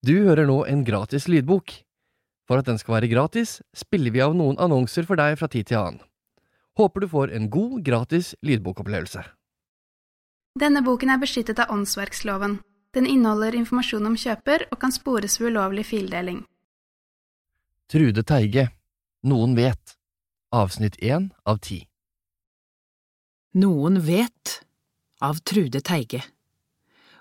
Du hører nå en gratis lydbok. For at den skal være gratis, spiller vi av noen annonser for deg fra tid til annen. Håper du får en god, gratis lydbokopplevelse. Denne boken er beskyttet av åndsverksloven. Den inneholder informasjon om kjøper og kan spores ved ulovlig fildeling. Trude Teige Noen vet Avsnitt 1 av 10 Noen vet av Trude Teige.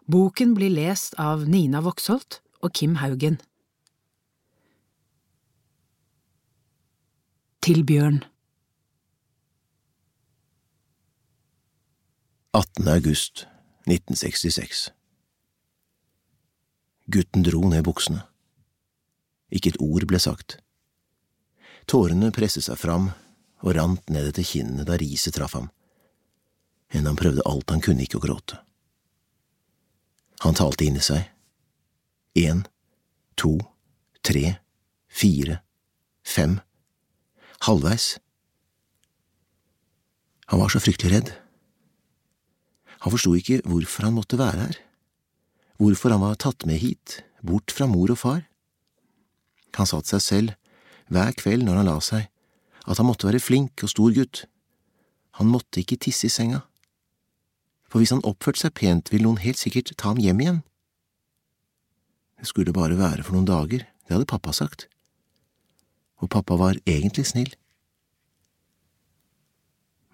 Boken blir lest av Nina Voksholt og Kim Haugen. Til Bjørn 18. august 1966 Gutten dro ned buksene. Ikke et ord ble sagt. Tårene presset seg fram og rant ned etter kinnene da riset traff ham, enn han prøvde alt han kunne ikke å gråte. Han talte inni seg. Én, to, tre, fire, fem. Halvveis. Han var så fryktelig redd. Han forsto ikke hvorfor han måtte være her, hvorfor han var tatt med hit, bort fra mor og far. Han sa til seg selv, hver kveld når han la seg, at han måtte være flink og stor gutt. Han måtte ikke tisse i senga. For hvis han oppførte seg pent, ville noen helt sikkert ta ham hjem igjen. Det skulle bare være for noen dager, det hadde pappa sagt. Og pappa var egentlig snill.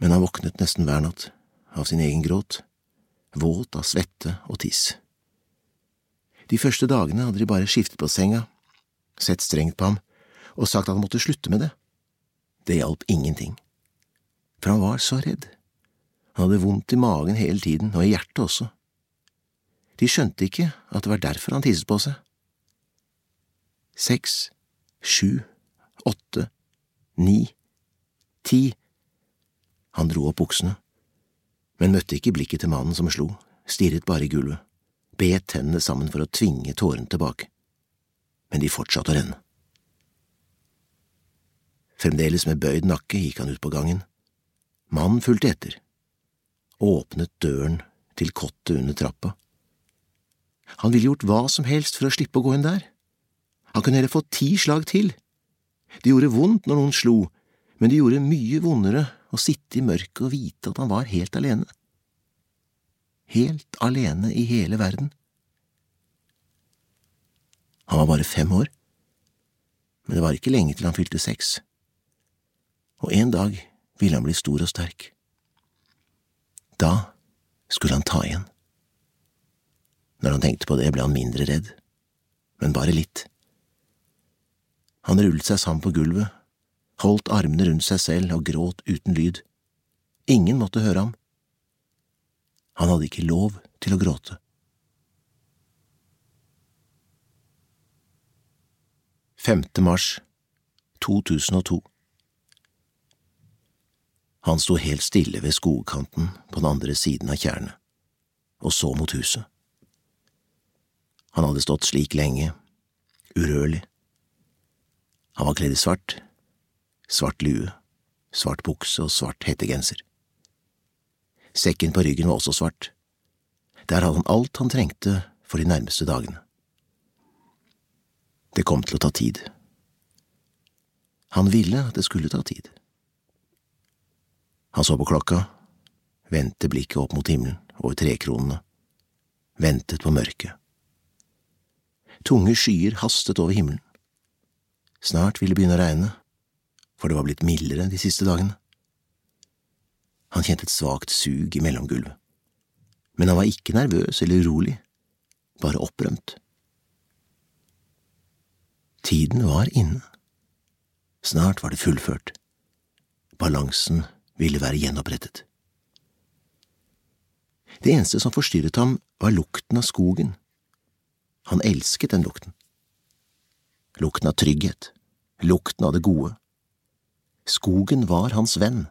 Men han våknet nesten hver natt av sin egen gråt våt av svette og tiss. De første dagene hadde de bare skiftet på senga, sett strengt på ham og sagt at han måtte slutte med det. Det hjalp ingenting, for han var så redd. Han hadde vondt i magen hele tiden, og i hjertet også. De skjønte ikke at det var derfor han tisset på seg. Seks, sju, åtte, ni, ti. Han dro opp buksene men møtte ikke blikket til mannen som slo, stirret bare i gulvet, bet tennene sammen for å tvinge tårene tilbake. Men de fortsatte å renne. Fremdeles med bøyd nakke gikk han ut på gangen. Mannen fulgte etter, åpnet døren til kottet under trappa. Han ville gjort hva som helst for å slippe å gå inn der. Han kunne heller fått ti slag til. Det gjorde vondt når noen slo, men det gjorde mye vondere å sitte i mørket og vite at han var helt alene. Helt alene i hele verden. Han var bare fem år, men det var ikke lenge til han fylte seks, og en dag ville han bli stor og sterk. Da skulle han ta igjen. Når han tenkte på det, ble han mindre redd, men bare litt. Han rullet seg sammen på gulvet holdt armene rundt seg selv og gråt uten lyd. Ingen måtte høre ham. Han hadde ikke lov til å gråte. Femte mars 2002 Han sto helt stille ved skogkanten på den andre siden av tjernet, og så mot huset. Han hadde stått slik lenge, urørlig. Han var kledd i svart, svart lue, svart bukse og svart hettegenser. Sekken på ryggen var også svart. Der hadde han alt han trengte for de nærmeste dagene. Det kom til å ta tid. Han ville at det skulle ta tid. Han så på klokka, vendte blikket opp mot himmelen, over trekronene, ventet på mørket. Tunge skyer hastet over himmelen. Snart ville det begynne å regne, for det var blitt mildere de siste dagene. Han kjente et svakt sug i mellomgulvet, men han var ikke nervøs eller urolig, bare opprømt. Tiden var inne. Snart var det fullført. Balansen ville være gjenopprettet. Det eneste som forstyrret ham, var lukten av skogen. Han elsket den lukten. Lukten av trygghet, lukten av det gode. Skogen var hans venn.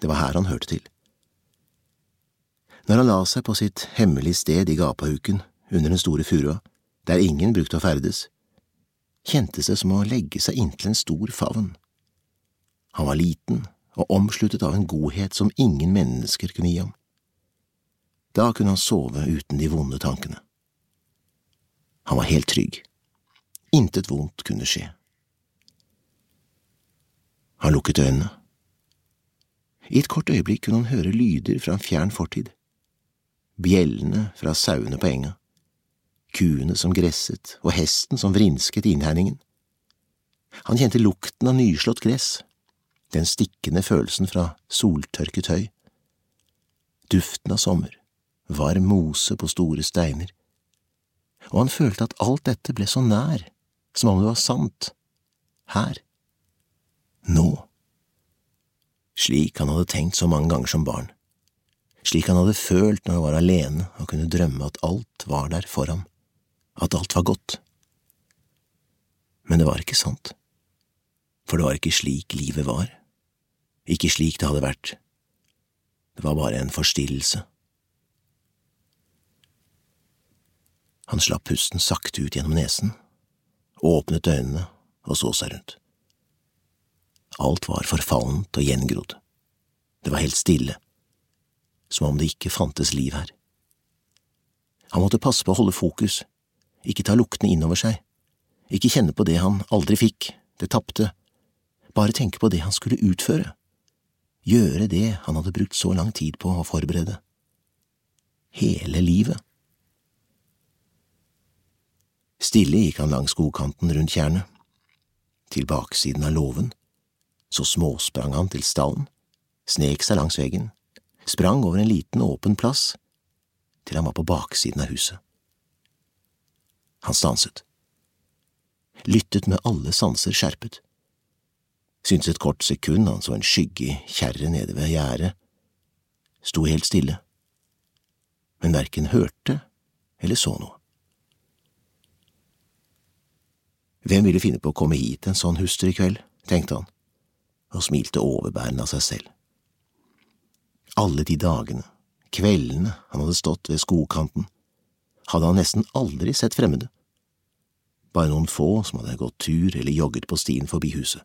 Det var her han hørte til. Når han la seg på sitt hemmelige sted i gapahuken under den store furua, der ingen brukte å ferdes, kjentes det som å legge seg inntil en stor favn. Han var liten og omsluttet av en godhet som ingen mennesker kunne gi ham. Da kunne han sove uten de vonde tankene. Han var helt trygg. Intet vondt kunne skje. Han lukket øynene. I et kort øyeblikk kunne han høre lyder fra en fjern fortid. Bjellene fra sauene på enga, kuene som gresset og hesten som vrinsket i innhegningen. Han kjente lukten av nyslått gress, den stikkende følelsen fra soltørket høy. Duften av sommer, varm mose på store steiner. Og han følte at alt dette ble så nær, som om det var sant, her, nå. Slik han hadde tenkt så mange ganger som barn, slik han hadde følt når han var alene og kunne drømme at alt var der for ham, at alt var godt. Men det var ikke sant for det var ikke slik livet var, ikke slik det hadde vært, det var bare en forstillelse. Han slapp pusten sakte ut gjennom nesen, åpnet øynene og så seg rundt. Alt var forfallent og gjengrodd. Det var helt stille, som om det ikke fantes liv her. Han måtte passe på å holde fokus, ikke ta luktene innover seg, ikke kjenne på det han aldri fikk, det tapte, bare tenke på det han skulle utføre, gjøre det han hadde brukt så lang tid på å forberede. Hele livet. Stille gikk han langs skogkanten rundt tjernet. Til baksiden av låven. Så småsprang han til stallen, snek seg langs veggen, sprang over en liten åpen plass, til han var på baksiden av huset. Han stanset. Lyttet med alle sanser skjerpet syntes et kort sekund han så en skygge i kjerret nede ved gjerdet, sto helt stille, men verken hørte eller så noe. Hvem ville finne på å komme hit en sånn huster i kveld, tenkte han, og smilte overbærende av seg selv. Alle de dagene, kveldene han hadde stått ved skogkanten, hadde han nesten aldri sett fremmede, bare noen få som hadde gått tur eller jogget på stien forbi huset.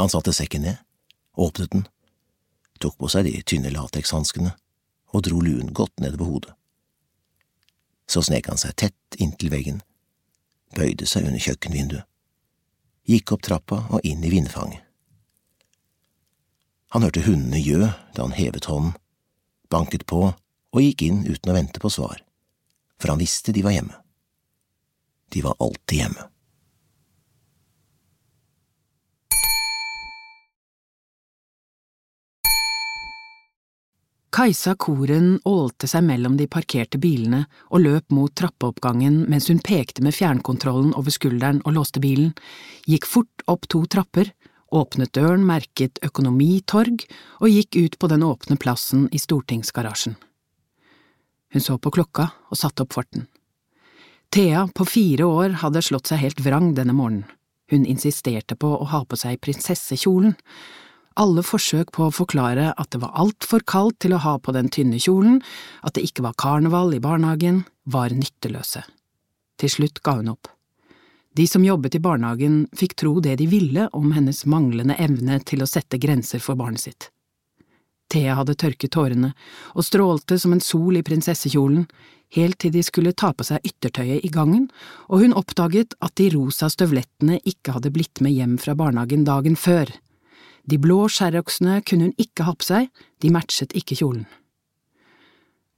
Han satte sekken ned, åpnet den, tok på seg de tynne latekshanskene og dro luen godt ned på hodet. Så snek han seg tett inntil veggen, bøyde seg under kjøkkenvinduet, gikk opp trappa og inn i vindfanget. Han hørte hundene gjø da han hevet hånden, banket på og gikk inn uten å vente på svar, for han visste de var hjemme. De var alltid hjemme. Kajsa Koren ålte seg mellom de parkerte bilene og løp mot trappeoppgangen mens hun pekte med fjernkontrollen over skulderen og låste bilen, gikk fort opp to trapper, åpnet døren merket Økonomitorg og gikk ut på den åpne plassen i stortingsgarasjen. Hun så på klokka og satte opp farten. Thea på fire år hadde slått seg helt vrang denne morgenen. Hun insisterte på å ha på seg prinsessekjolen, alle forsøk på å forklare at det var altfor kaldt til å ha på den tynne kjolen, at det ikke var karneval i barnehagen, var nytteløse. Til slutt ga hun opp. De som jobbet i barnehagen fikk tro det de ville om hennes manglende evne til å sette grenser for barnet sitt. Thea hadde tørket tårene og strålte som en sol i prinsessekjolen, helt til de skulle ta på seg yttertøyet i gangen, og hun oppdaget at de rosa støvlettene ikke hadde blitt med hjem fra barnehagen dagen før, de blå sherrocksene kunne hun ikke ha på seg, de matchet ikke kjolen.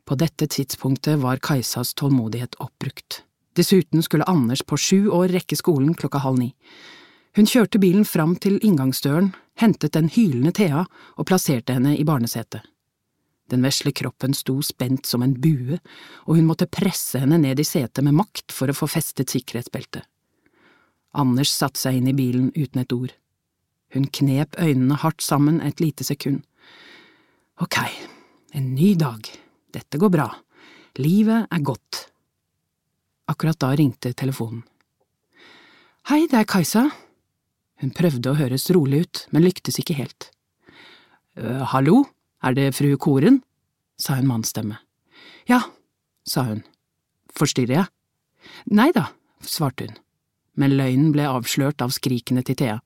På dette tidspunktet var Kajsas tålmodighet oppbrukt. Dessuten skulle Anders på sju år rekke skolen klokka halv ni. Hun kjørte bilen fram til inngangsdøren, hentet den hylende Thea og plasserte henne i barnesetet. Den vesle kroppen sto spent som en bue, og hun måtte presse henne ned i setet med makt for å få festet sikkerhetsbeltet. Anders satte seg inn i bilen uten et ord. Hun knep øynene hardt sammen et lite sekund. Ok, en ny dag, dette går bra, livet er godt. Akkurat da ringte telefonen. Hei, det er Kajsa. Hun prøvde å høres rolig ut, men lyktes ikke helt. «Øh, hallo, er det fru Koren? sa en mannsstemme. Ja, sa hun. Forstyrrer jeg? Nei da, svarte hun, men løgnen ble avslørt av skrikene til Thea.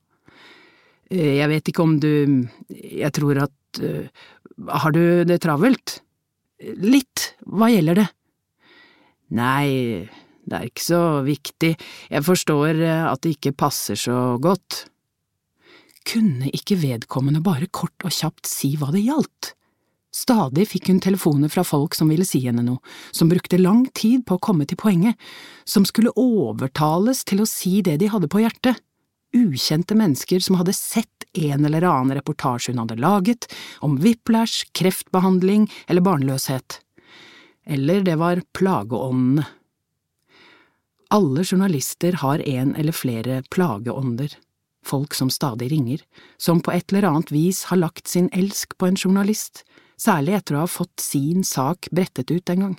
Eh, jeg vet ikke om du… Jeg tror at… Eh, har du det travelt? Litt, hva gjelder det? Nei, det er ikke så viktig, jeg forstår eh, at det ikke passer så godt. Kunne ikke vedkommende bare kort og kjapt si hva det gjaldt? Stadig fikk hun telefoner fra folk som ville si henne noe, som brukte lang tid på å komme til poenget, som skulle overtales til å si det de hadde på hjertet, ukjente mennesker som hadde sett en eller annen reportasje hun hadde laget, om whiplash, kreftbehandling eller barnløshet. Eller det var plageåndene. Alle journalister har en eller flere plageånder folk som stadig ringer, som på et eller annet vis har lagt sin elsk på en journalist, særlig etter å ha fått sin sak brettet ut en gang.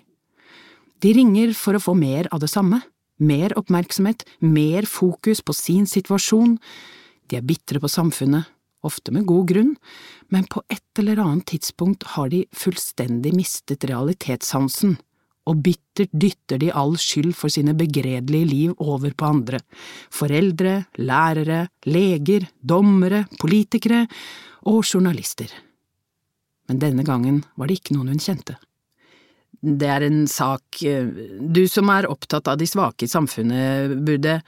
De ringer for å få mer av det samme, mer oppmerksomhet, mer fokus på sin situasjon, de er bitre på samfunnet, ofte med god grunn, men på et eller annet tidspunkt har de fullstendig mistet realitetssansen og bittert dytter de all skyld for sine begredelige liv over på andre, foreldre, lærere, leger, dommere, politikere og journalister. Men denne gangen var det ikke noen hun kjente. Det er en sak… Du som er opptatt av de svake i samfunnet, burde…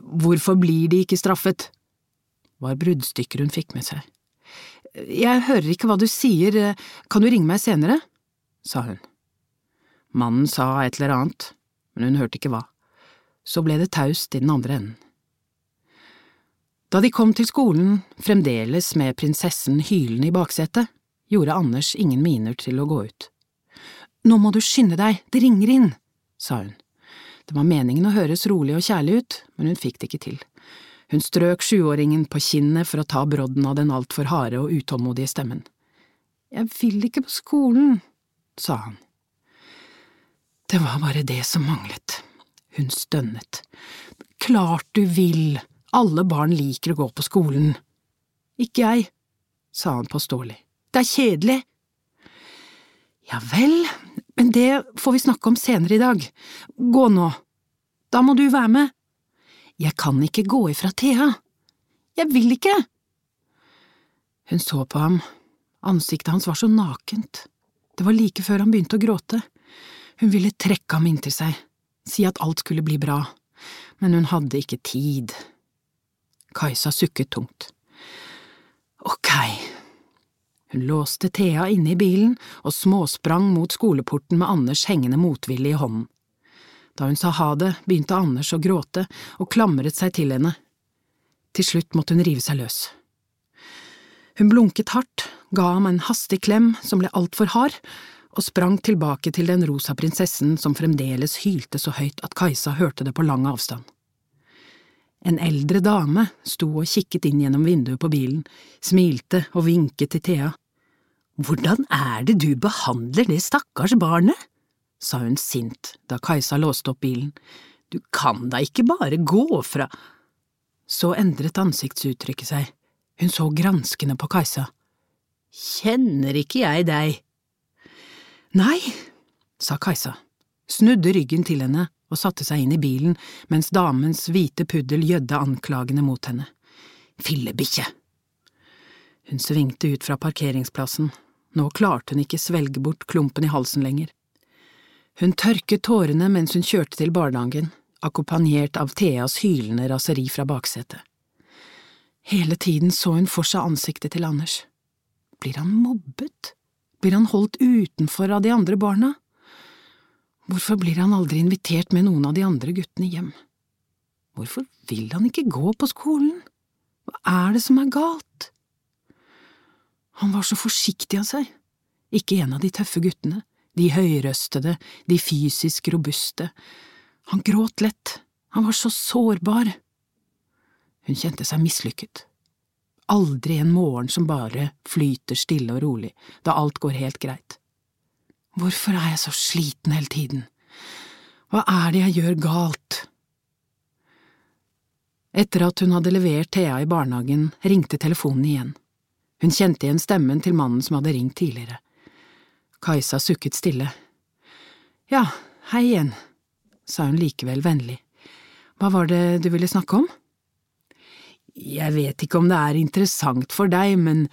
Hvorfor blir de ikke straffet? var bruddstykker hun fikk med seg. Jeg hører ikke hva du sier, kan du ringe meg senere? sa hun. Mannen sa et eller annet, men hun hørte ikke hva. Så ble det taust i den andre enden. Da de kom til skolen, fremdeles med prinsessen hylende i baksetet, gjorde Anders ingen miner til å gå ut. Nå må du skynde deg, det ringer inn, sa hun. Det var meningen å høres rolig og kjærlig ut, men hun fikk det ikke til. Hun strøk sjuåringen på kinnet for å ta brodden av den altfor harde og utålmodige stemmen. Jeg vil ikke på skolen, sa han. Det var bare det som manglet. Hun stønnet. Klart du vil, alle barn liker å gå på skolen. Ikke jeg, sa han påståelig. Det er kjedelig. Ja vel, men det får vi snakke om senere i dag. Gå nå. Da må du være med. Jeg kan ikke gå ifra Thea. Jeg vil ikke. Hun så på ham, ansiktet hans var så nakent, det var like før han begynte å gråte. Hun ville trekke ham inntil seg, si at alt skulle bli bra, men hun hadde ikke tid. Kajsa sukket tungt. Ok. Hun låste Thea inne i bilen og småsprang mot skoleporten med Anders hengende motvillig i hånden. Da hun sa ha det, begynte Anders å gråte og klamret seg til henne. Til slutt måtte hun rive seg løs. Hun blunket hardt, ga ham en hastig klem som ble altfor hard, og sprang tilbake til den rosa prinsessen som fremdeles hylte så høyt at Kajsa hørte det på lang avstand. En eldre dame sto og kikket inn gjennom vinduet på bilen, smilte og vinket til Thea. Hvordan er det du behandler det stakkars barnet? sa hun sint da Kajsa låste opp bilen. Du kan da ikke bare gå fra… Så endret ansiktsuttrykket seg, hun så granskende på Kajsa. Kjenner ikke jeg deg? Nei, sa Kajsa, snudde ryggen til henne og satte seg inn i bilen mens damens hvite puddel gjødde anklagene mot henne. Fillebikkje! Hun svingte ut fra parkeringsplassen, nå klarte hun ikke svelge bort klumpen i halsen lenger. Hun tørket tårene mens hun kjørte til barnehagen, akkompagnert av Theas hylende raseri fra baksetet. Hele tiden så hun for seg ansiktet til Anders. Blir han mobbet? Blir han holdt utenfor av de andre barna? Hvorfor blir han aldri invitert med noen av de andre guttene hjem? Hvorfor vil han ikke gå på skolen? Hva er det som er galt? Han var så forsiktig av seg, ikke en av de tøffe guttene, de høyrøstede, de fysisk robuste. Han gråt lett, han var så sårbar. Hun kjente seg mislykket. Aldri en morgen som bare flyter stille og rolig, da alt går helt greit. Hvorfor er jeg så sliten hele tiden? Hva er det jeg gjør galt? Etter at hun hadde levert Thea i barnehagen, ringte telefonen igjen. Hun kjente igjen stemmen til mannen som hadde ringt tidligere. Kajsa sukket stille. Ja, hei igjen, sa hun likevel vennlig. Hva var det du ville snakke om? Jeg vet ikke om det er interessant for deg, men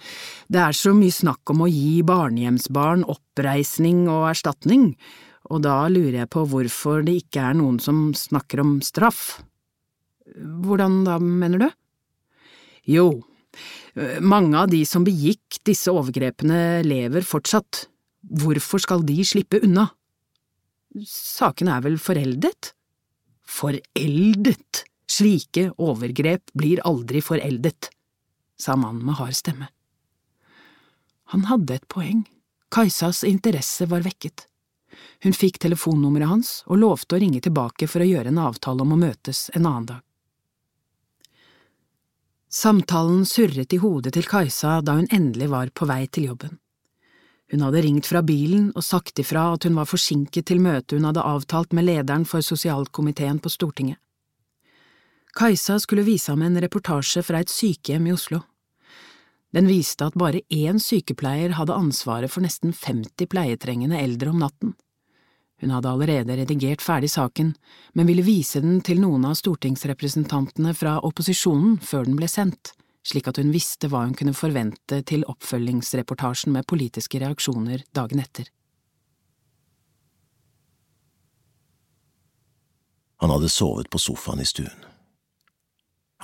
det er så mye snakk om å gi barnehjemsbarn oppreisning og erstatning, og da lurer jeg på hvorfor det ikke er noen som snakker om straff. Hvordan da, mener du? Jo, mange av de som begikk disse overgrepene lever fortsatt. Hvorfor skal de slippe unna? Saken er vel foreldet? Foreldet! Slike overgrep blir aldri foreldet, sa mannen med hard stemme. Han hadde et poeng. Kajsas interesse var vekket. Hun fikk telefonnummeret hans og lovte å ringe tilbake for å gjøre en avtale om å møtes en annen dag. Samtalen surret i hodet til Kajsa da hun endelig var på vei til jobben. Hun hadde ringt fra bilen og sagt ifra at hun var forsinket til møtet hun hadde avtalt med lederen for sosialkomiteen på Stortinget. Kajsa skulle vise ham en reportasje fra et sykehjem i Oslo. Den viste at bare én sykepleier hadde ansvaret for nesten 50 pleietrengende eldre om natten. Hun hadde allerede redigert ferdig saken, men ville vise den til noen av stortingsrepresentantene fra opposisjonen før den ble sendt, slik at hun visste hva hun kunne forvente til oppfølgingsreportasjen med politiske reaksjoner dagen etter. Han hadde sovet på sofaen i stuen.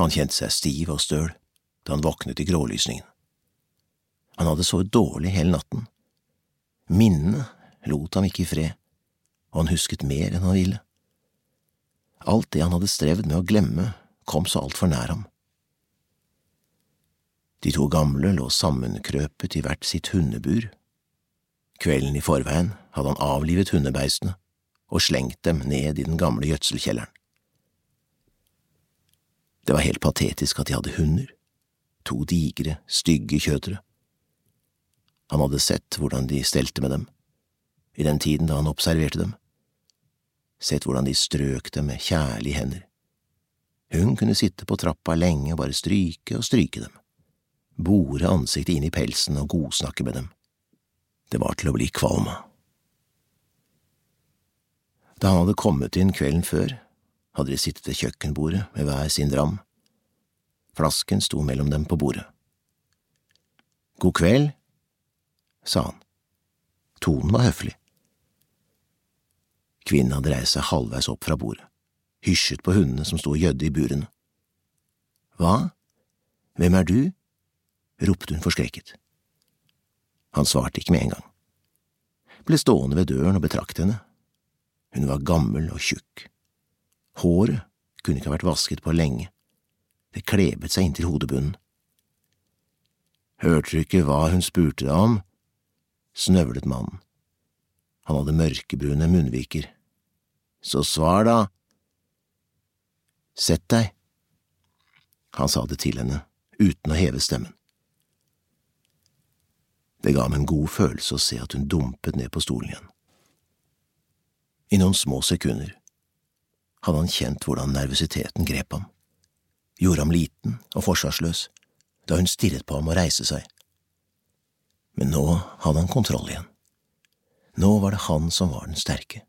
Han kjente seg stiv og støl da han våknet i grålysningen. Han hadde sovet dårlig hele natten. Minnene lot ham ikke i fred og han husket mer enn han ville. Alt det han hadde strevd med å glemme, kom så altfor nær ham. De to gamle lå sammenkrøpet i hvert sitt hundebur. Kvelden i forveien hadde han avlivet hundebeistene og slengt dem ned i den gamle gjødselkjelleren. Det var helt patetisk at de hadde hunder, to digre, stygge kjøtere. Han hadde sett hvordan de stelte med dem, i den tiden da han observerte dem sett hvordan de strøk dem med kjærlige hender. Hun kunne sitte på trappa lenge og bare stryke og stryke dem, bore ansiktet inn i pelsen og godsnakke med dem. Det var til å bli kvalm av. Da han hadde kommet inn kvelden før, hadde de sittet ved kjøkkenbordet med hver sin dram. Flasken sto mellom dem på bordet. God kveld, sa han. Tonen var høflig. Kvinnen hadde reist seg halvveis opp fra bordet, hysjet på hundene som sto og gjødde i burene. Hva? Hvem er du? ropte hun forskrekket. Han svarte ikke med en gang. Ble stående ved døren og betrakte henne. Hun var gammel og tjukk. Håret kunne ikke ha vært vasket på lenge. Det klebet seg inntil hodebunnen. Hørte du ikke hva hun spurte deg om? snøvlet mannen. Han hadde mørkebrune munnviker så svar da. Sett deg. Han sa det til henne, uten å heve stemmen. Det ga ham en god følelse å se at hun dumpet ned på stolen igjen. I noen små sekunder hadde han kjent hvordan nervøsiteten grep ham, gjorde ham liten og forsvarsløs da hun stirret på ham og reiste seg. Men nå hadde han kontroll igjen. Nå var det han som var den sterke.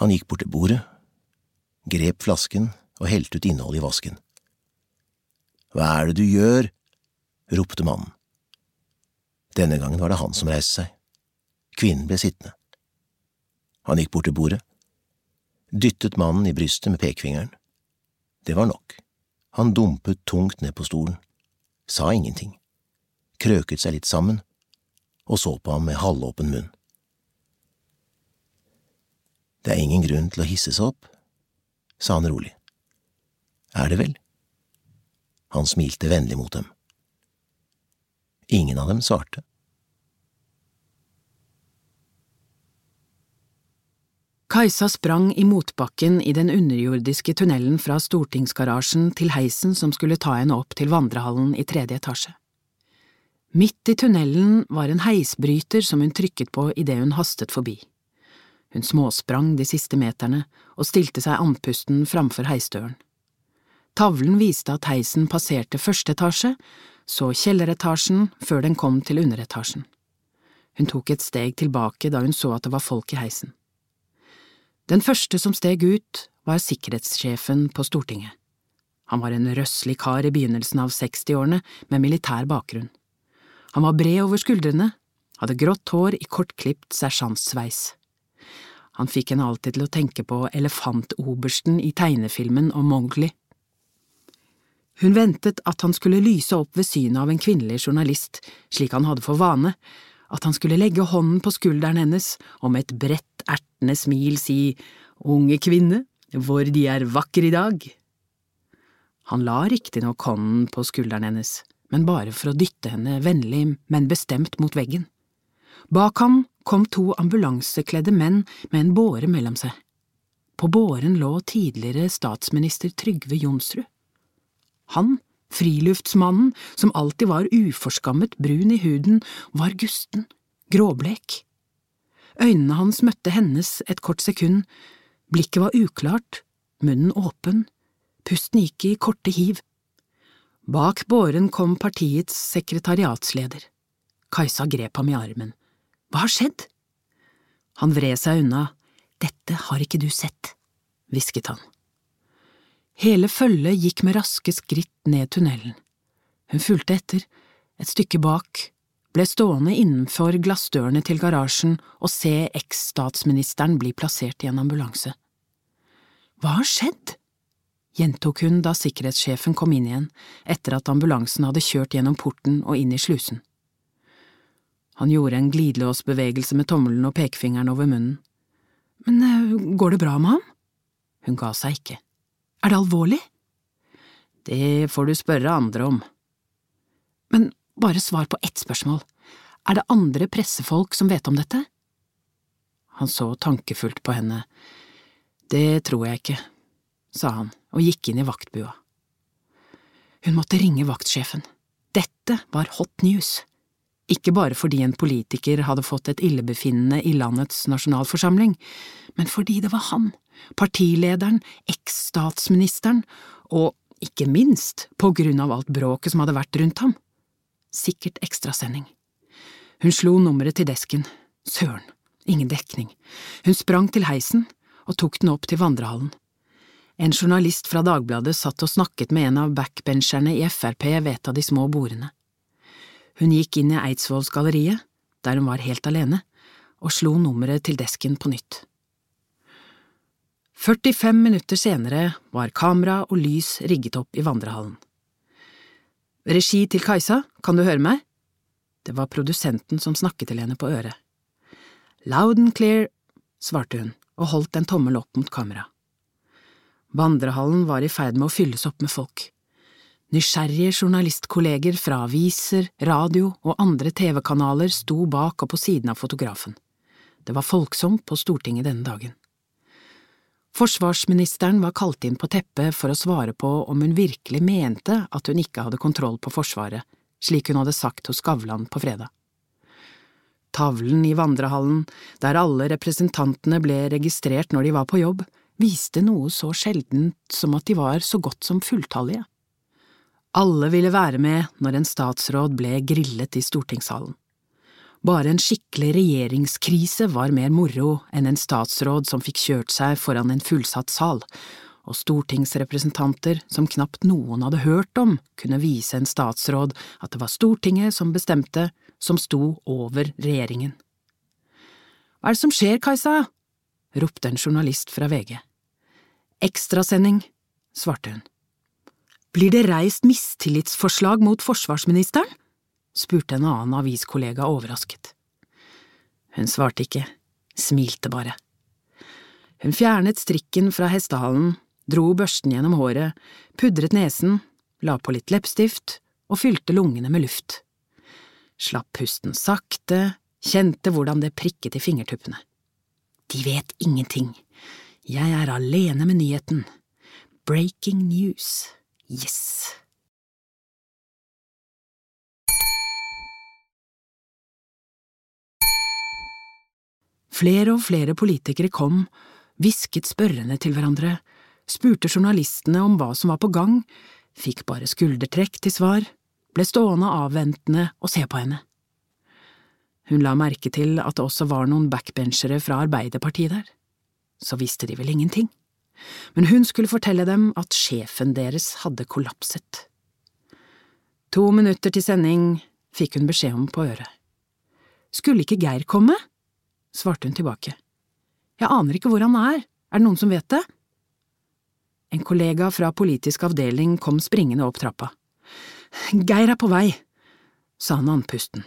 Han gikk bort til bordet, grep flasken og helte ut innholdet i vasken. Hva er det du gjør? ropte mannen. Denne gangen var det han som reiste seg. Kvinnen ble sittende. Han gikk bort til bordet, dyttet mannen i brystet med pekefingeren. Det var nok. Han dumpet tungt ned på stolen, sa ingenting, krøket seg litt sammen og så på ham med halvåpen munn. Det er ingen grunn til å hisse seg opp, sa han rolig. Er det vel? Han smilte vennlig mot dem. Ingen av dem svarte. Kajsa sprang i motbakken i den underjordiske tunnelen fra stortingsgarasjen til heisen som skulle ta henne opp til vandrehallen i tredje etasje. Midt i tunnelen var en heisbryter som hun trykket på idet hun hastet forbi. Hun småsprang de siste meterne og stilte seg andpusten framfor heisdøren. Tavlen viste at heisen passerte første etasje, så kjelleretasjen før den kom til underetasjen. Hun tok et steg tilbake da hun så at det var folk i heisen. Den første som steg ut, var sikkerhetssjefen på Stortinget. Han var en røslig kar i begynnelsen av 60-årene med militær bakgrunn. Han var bred over skuldrene, hadde grått hår i kortklipt sersjantsveis. Han fikk henne alltid til å tenke på elefantobersten i tegnefilmen om Mowgli. Hun ventet at han skulle lyse opp ved synet av en kvinnelig journalist, slik han hadde for vane, at han skulle legge hånden på skulderen hennes og med et bredt, ertende smil si Unge kvinne, hvor De er vakre i dag. Han la riktignok hånden på skulderen hennes, men bare for å dytte henne vennlig, men bestemt mot veggen. Bak ham kom to ambulansekledde menn med en båre mellom seg. På båren lå tidligere statsminister Trygve Jonsrud. Han, friluftsmannen som alltid var uforskammet brun i huden, var gusten, gråblek. Øynene hans møtte hennes et kort sekund, blikket var uklart, munnen åpen, pusten gikk i korte hiv. Bak båren kom partiets sekretariatsleder. Kajsa grep ham i armen. Hva har skjedd? Han vred seg unna. Dette har ikke du sett, hvisket han. Hele følget gikk med raske skritt ned tunnelen. Hun fulgte etter, et stykke bak, ble stående innenfor glassdørene til garasjen og se eks-statsministeren bli plassert i en ambulanse. Hva har skjedd? Gjentok hun da sikkerhetssjefen kom inn igjen, etter at ambulansen hadde kjørt gjennom porten og inn i slusen. Han gjorde en glidelåsbevegelse med tommelen og pekefingeren over munnen. Men eh, går det bra med ham? Hun ga seg ikke. Er det alvorlig? Det får du spørre andre om. Men bare svar på ett spørsmål. Er det andre pressefolk som vet om dette? Han så tankefullt på henne. Det tror jeg ikke, sa han og gikk inn i vaktbua. Hun måtte ringe vaktsjefen. Dette var hot news. Ikke bare fordi en politiker hadde fått et illebefinnende i landets nasjonalforsamling, men fordi det var han, partilederen, eks-statsministeren, og ikke minst på grunn av alt bråket som hadde vært rundt ham. Sikkert ekstrasending. Hun slo nummeret til desken. Søren, ingen dekning. Hun sprang til heisen og tok den opp til vandrehallen. En journalist fra Dagbladet satt og snakket med en av backbencherne i Frp ved et av de små bordene. Hun gikk inn i Eidsvollsgalleriet, der hun var helt alene, og slo nummeret til desken på nytt. 45 minutter senere var kamera og lys rigget opp i vandrehallen. Regi til Kajsa, kan du høre meg? Det var produsenten som snakket til henne på øret. Loud and clear, svarte hun og holdt en tommel opp mot kamera. Vandrehallen var i ferd med å fylles opp med folk. Nysgjerrige journalistkolleger fra aviser, radio og andre TV-kanaler sto bak og på siden av fotografen. Det var folksomt på Stortinget denne dagen. Forsvarsministeren var kalt inn på teppet for å svare på om hun virkelig mente at hun ikke hadde kontroll på Forsvaret, slik hun hadde sagt hos Skavlan på fredag. Tavlen i vandrehallen, der alle representantene ble registrert når de var på jobb, viste noe så sjeldent som at de var så godt som fulltallige. Alle ville være med når en statsråd ble grillet i stortingssalen. Bare en skikkelig regjeringskrise var mer moro enn en statsråd som fikk kjørt seg foran en fullsatt sal, og stortingsrepresentanter som knapt noen hadde hørt om, kunne vise en statsråd at det var Stortinget som bestemte, som sto over regjeringen. Hva er det som skjer, Kajsa? ropte en journalist fra VG. Ekstrasending, svarte hun. Blir det reist mistillitsforslag mot forsvarsministeren? spurte en annen aviskollega overrasket. Hun svarte ikke, smilte bare. Hun fjernet strikken fra hestehalen, dro børsten gjennom håret, pudret nesen, la på litt leppestift og fylte lungene med luft. Slapp pusten sakte, kjente hvordan det prikket i fingertuppene. De vet ingenting, jeg er alene med nyheten. Breaking news. Yes. Flere og flere politikere kom, hvisket spørrende til hverandre, spurte journalistene om hva som var på gang, fikk bare skuldertrekk til svar, ble stående avventende og se på henne. Hun la merke til at det også var noen backbenchere fra Arbeiderpartiet der så visste de vel ingenting, men hun skulle fortelle dem at sjefen deres hadde kollapset. To minutter til sending fikk hun beskjed om på øret. Skulle ikke Geir komme? svarte hun tilbake. Jeg aner ikke hvor han er, er det noen som vet det? En kollega fra politisk avdeling kom springende opp trappa. Geir er på vei, sa han andpusten.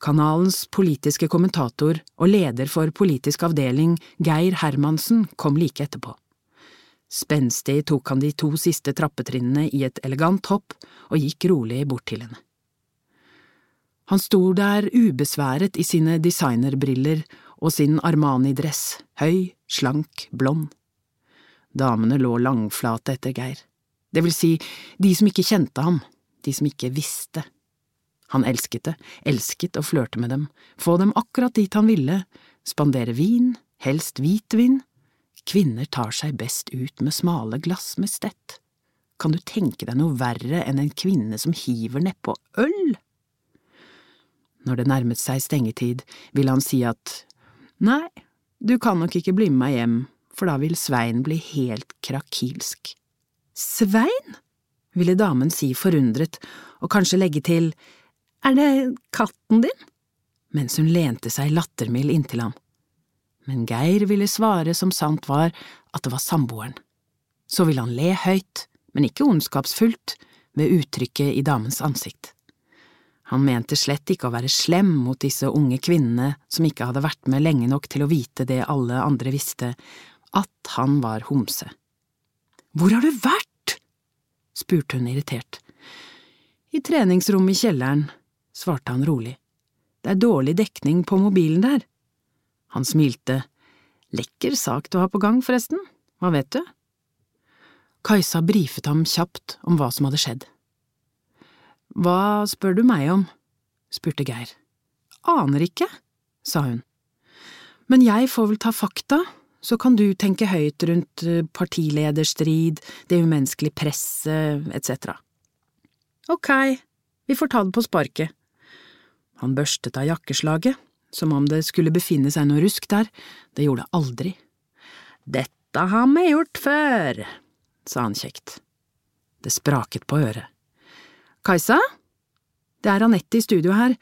Kanalens politiske kommentator og leder for politisk avdeling, Geir Hermansen, kom like etterpå. Spenstig tok han de to siste trappetrinnene i et elegant hopp og gikk rolig bort til henne. Han sto der ubesværet i sine designerbriller og sin Armani-dress, høy, slank, blond. Damene lå langflate etter Geir, det vil si de som ikke kjente ham, de som ikke visste. Han elsket det, elsket å flørte med dem, få dem akkurat dit han ville, spandere vin, helst hvitvin. Kvinner tar seg best ut med smale glass med stett. Kan du tenke deg noe verre enn en kvinne som hiver nedpå øl? Når det nærmet seg stengetid, ville han si at nei, du kan nok ikke bli med meg hjem, for da vil Svein bli helt krakilsk. Svein? ville damen si forundret, og kanskje legge til er det katten din? mens hun lente seg lattermild inntil ham. Men Geir ville svare som sant var, at det var samboeren. Så ville han le høyt, men ikke ondskapsfullt, ved uttrykket i damens ansikt. Han mente slett ikke å være slem mot disse unge kvinnene som ikke hadde vært med lenge nok til å vite det alle andre visste, at han var homse. Hvor har du vært? spurte hun irritert. I treningsrommet i kjelleren, svarte han rolig. Det er dårlig dekning på mobilen der. Han smilte. Lekker sak du har på gang, forresten, hva vet du? Kajsa brifet ham kjapt om hva som hadde skjedd. Hva spør du meg om? spurte Geir. Aner ikke, sa hun. Men jeg får vel ta fakta, så kan du tenke høyt rundt eh, partilederstrid, det umenneskelige presset etc. Ok, vi får ta det på sparket. Han børstet av jakkeslaget, som om det skulle befinne seg noe rusk der, det gjorde det aldri. Dette har vi gjort før, sa han kjekt. Det spraket på øret. Kajsa? Det er Anette i studio her.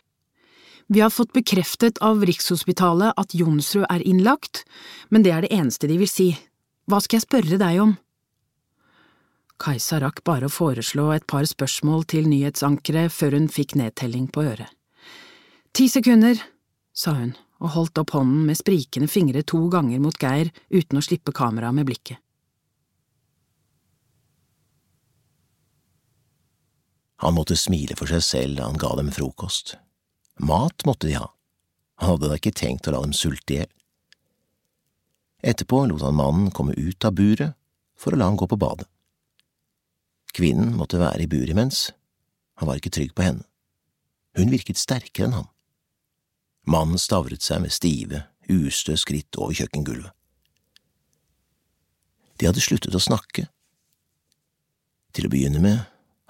Vi har fått bekreftet av Rikshospitalet at Jonsrud er innlagt, men det er det eneste de vil si. Hva skal jeg spørre deg om? Kajsa rakk bare å foreslå et par spørsmål til nyhetsankeret før hun fikk nedtelling på øret. Ti sekunder, sa hun og holdt opp hånden med sprikende fingre to ganger mot Geir uten å slippe kameraet med blikket. Han måtte smile for seg selv da han ga dem frokost. Mat måtte de ha, han hadde da ikke tenkt å la dem sulte i hjel. Etterpå lot han mannen komme ut av buret for å la ham gå på badet. Kvinnen måtte være i buret imens, han var ikke trygg på henne. Hun virket sterkere enn han. Mannen stavret seg med stive, ustø skritt over kjøkkengulvet. De hadde sluttet å snakke. Til å begynne med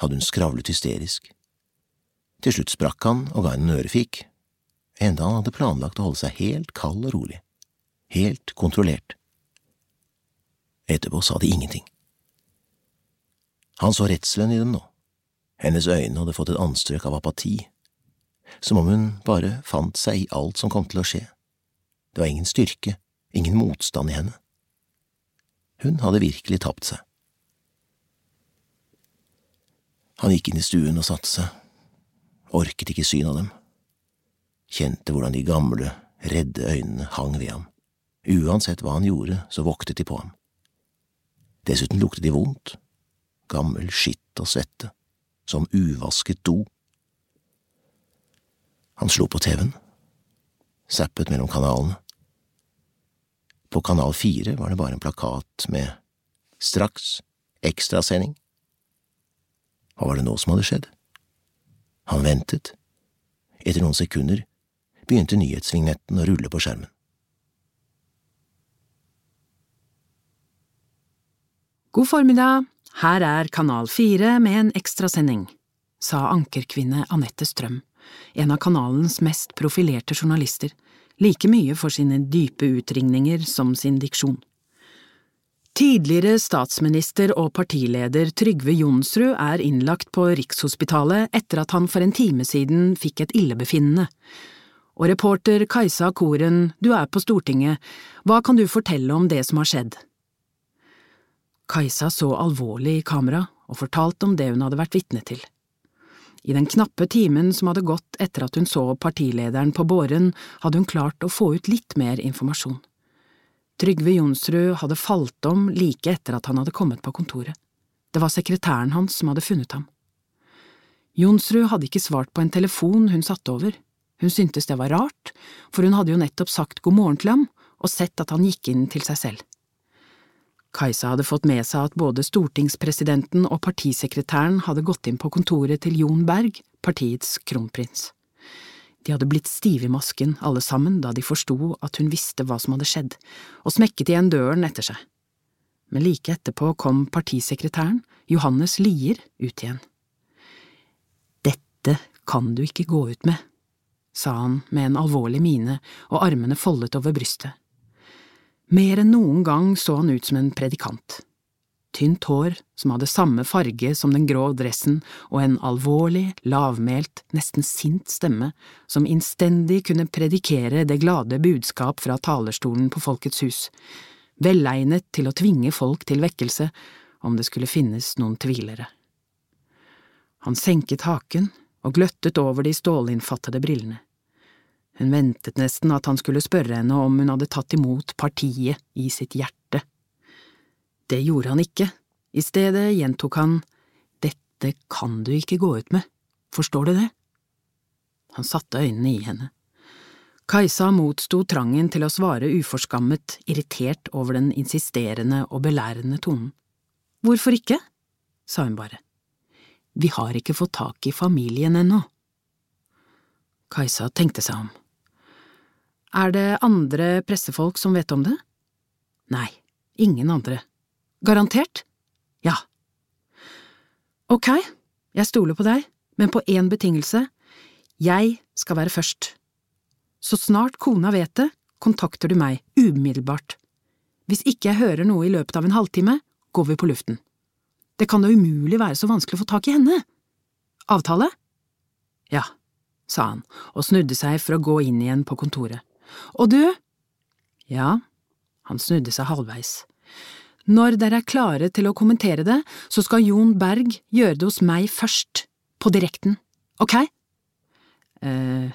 hadde hun skravlet hysterisk. Til slutt sprakk han og ga henne en ørefik, enda han hadde planlagt å holde seg helt kald og rolig, helt kontrollert. Etterpå sa de ingenting. Han så redselen i dem nå, hennes øyne hadde fått et anstrøk av apati, som om hun bare fant seg i alt som kom til å skje. Det var ingen styrke, ingen motstand i henne. Hun hadde virkelig tapt seg. Han gikk inn i stuen og satte seg, orket ikke syn av dem, kjente hvordan de gamle, redde øynene hang ved ham, uansett hva han gjorde, så voktet de på ham. Dessuten luktet de vondt, gammel skitt og svette, som uvasket do. Han slo på TV-en, zappet mellom kanalene. På kanal fire var det bare en plakat med Straks ekstrasending. Hva var det nå som hadde skjedd? Han ventet. Etter noen sekunder begynte nyhetsvignetten å rulle på skjermen. God formiddag, her er Kanal 4 med en ekstrasending, sa ankerkvinne Anette Strøm, en av kanalens mest profilerte journalister, like mye for sine dype utringninger som sin diksjon. Tidligere statsminister og partileder Trygve Jonsrud er innlagt på Rikshospitalet etter at han for en time siden fikk et illebefinnende, Og reporter Kajsa Koren, du er på Stortinget, hva kan du fortelle om det som har skjedd? Kajsa så alvorlig i kamera og fortalte om det hun hadde vært vitne til. I den knappe timen som hadde gått etter at hun så partilederen på båren, hadde hun klart å få ut litt mer informasjon. Trygve Jonsrud hadde falt om like etter at han hadde kommet på kontoret. Det var sekretæren hans som hadde funnet ham. Jonsrud hadde ikke svart på en telefon hun satte over. Hun syntes det var rart, for hun hadde jo nettopp sagt god morgen til ham og sett at han gikk inn til seg selv. Kajsa hadde fått med seg at både stortingspresidenten og partisekretæren hadde gått inn på kontoret til Jon Berg, partiets kronprins. De hadde blitt stive i masken, alle sammen, da de forsto at hun visste hva som hadde skjedd, og smekket igjen døren etter seg. Men like etterpå kom partisekretæren, Johannes Lier, ut igjen. Dette kan du ikke gå ut med, sa han med en alvorlig mine og armene foldet over brystet. Mer enn noen gang så han ut som en predikant tynt hår som hadde samme farge som den grå dressen, og en alvorlig, lavmælt, nesten sint stemme som innstendig kunne predikere det glade budskap fra talerstolen på Folkets hus, velegnet til å tvinge folk til vekkelse om det skulle finnes noen tvilere. Han senket haken og gløttet over de stålinnfattede brillene. Hun ventet nesten at han skulle spørre henne om hun hadde tatt imot partiet i sitt hjerte. Det gjorde han ikke, i stedet gjentok han Dette kan du ikke gå ut med, forstår du det? Han satte øynene i henne. Kajsa motsto trangen til å svare uforskammet, irritert over den insisterende og belærende tonen. Hvorfor ikke? sa hun bare. Vi har ikke fått tak i familien ennå. Kajsa tenkte seg om. Er det andre pressefolk som vet om det? Nei, ingen andre. Garantert? Ja. Ok, jeg stoler på deg, men på én betingelse, jeg skal være først. Så snart kona vet det, kontakter du meg, umiddelbart. Hvis ikke jeg hører noe i løpet av en halvtime, går vi på luften. Det kan da umulig være så vanskelig å få tak i henne. Avtale? Ja, sa han og snudde seg for å gå inn igjen på kontoret. Og du? Ja, han snudde seg halvveis. Når dere er klare til å kommentere det, så skal Jon Berg gjøre det hos meg først, på direkten, ok? eh,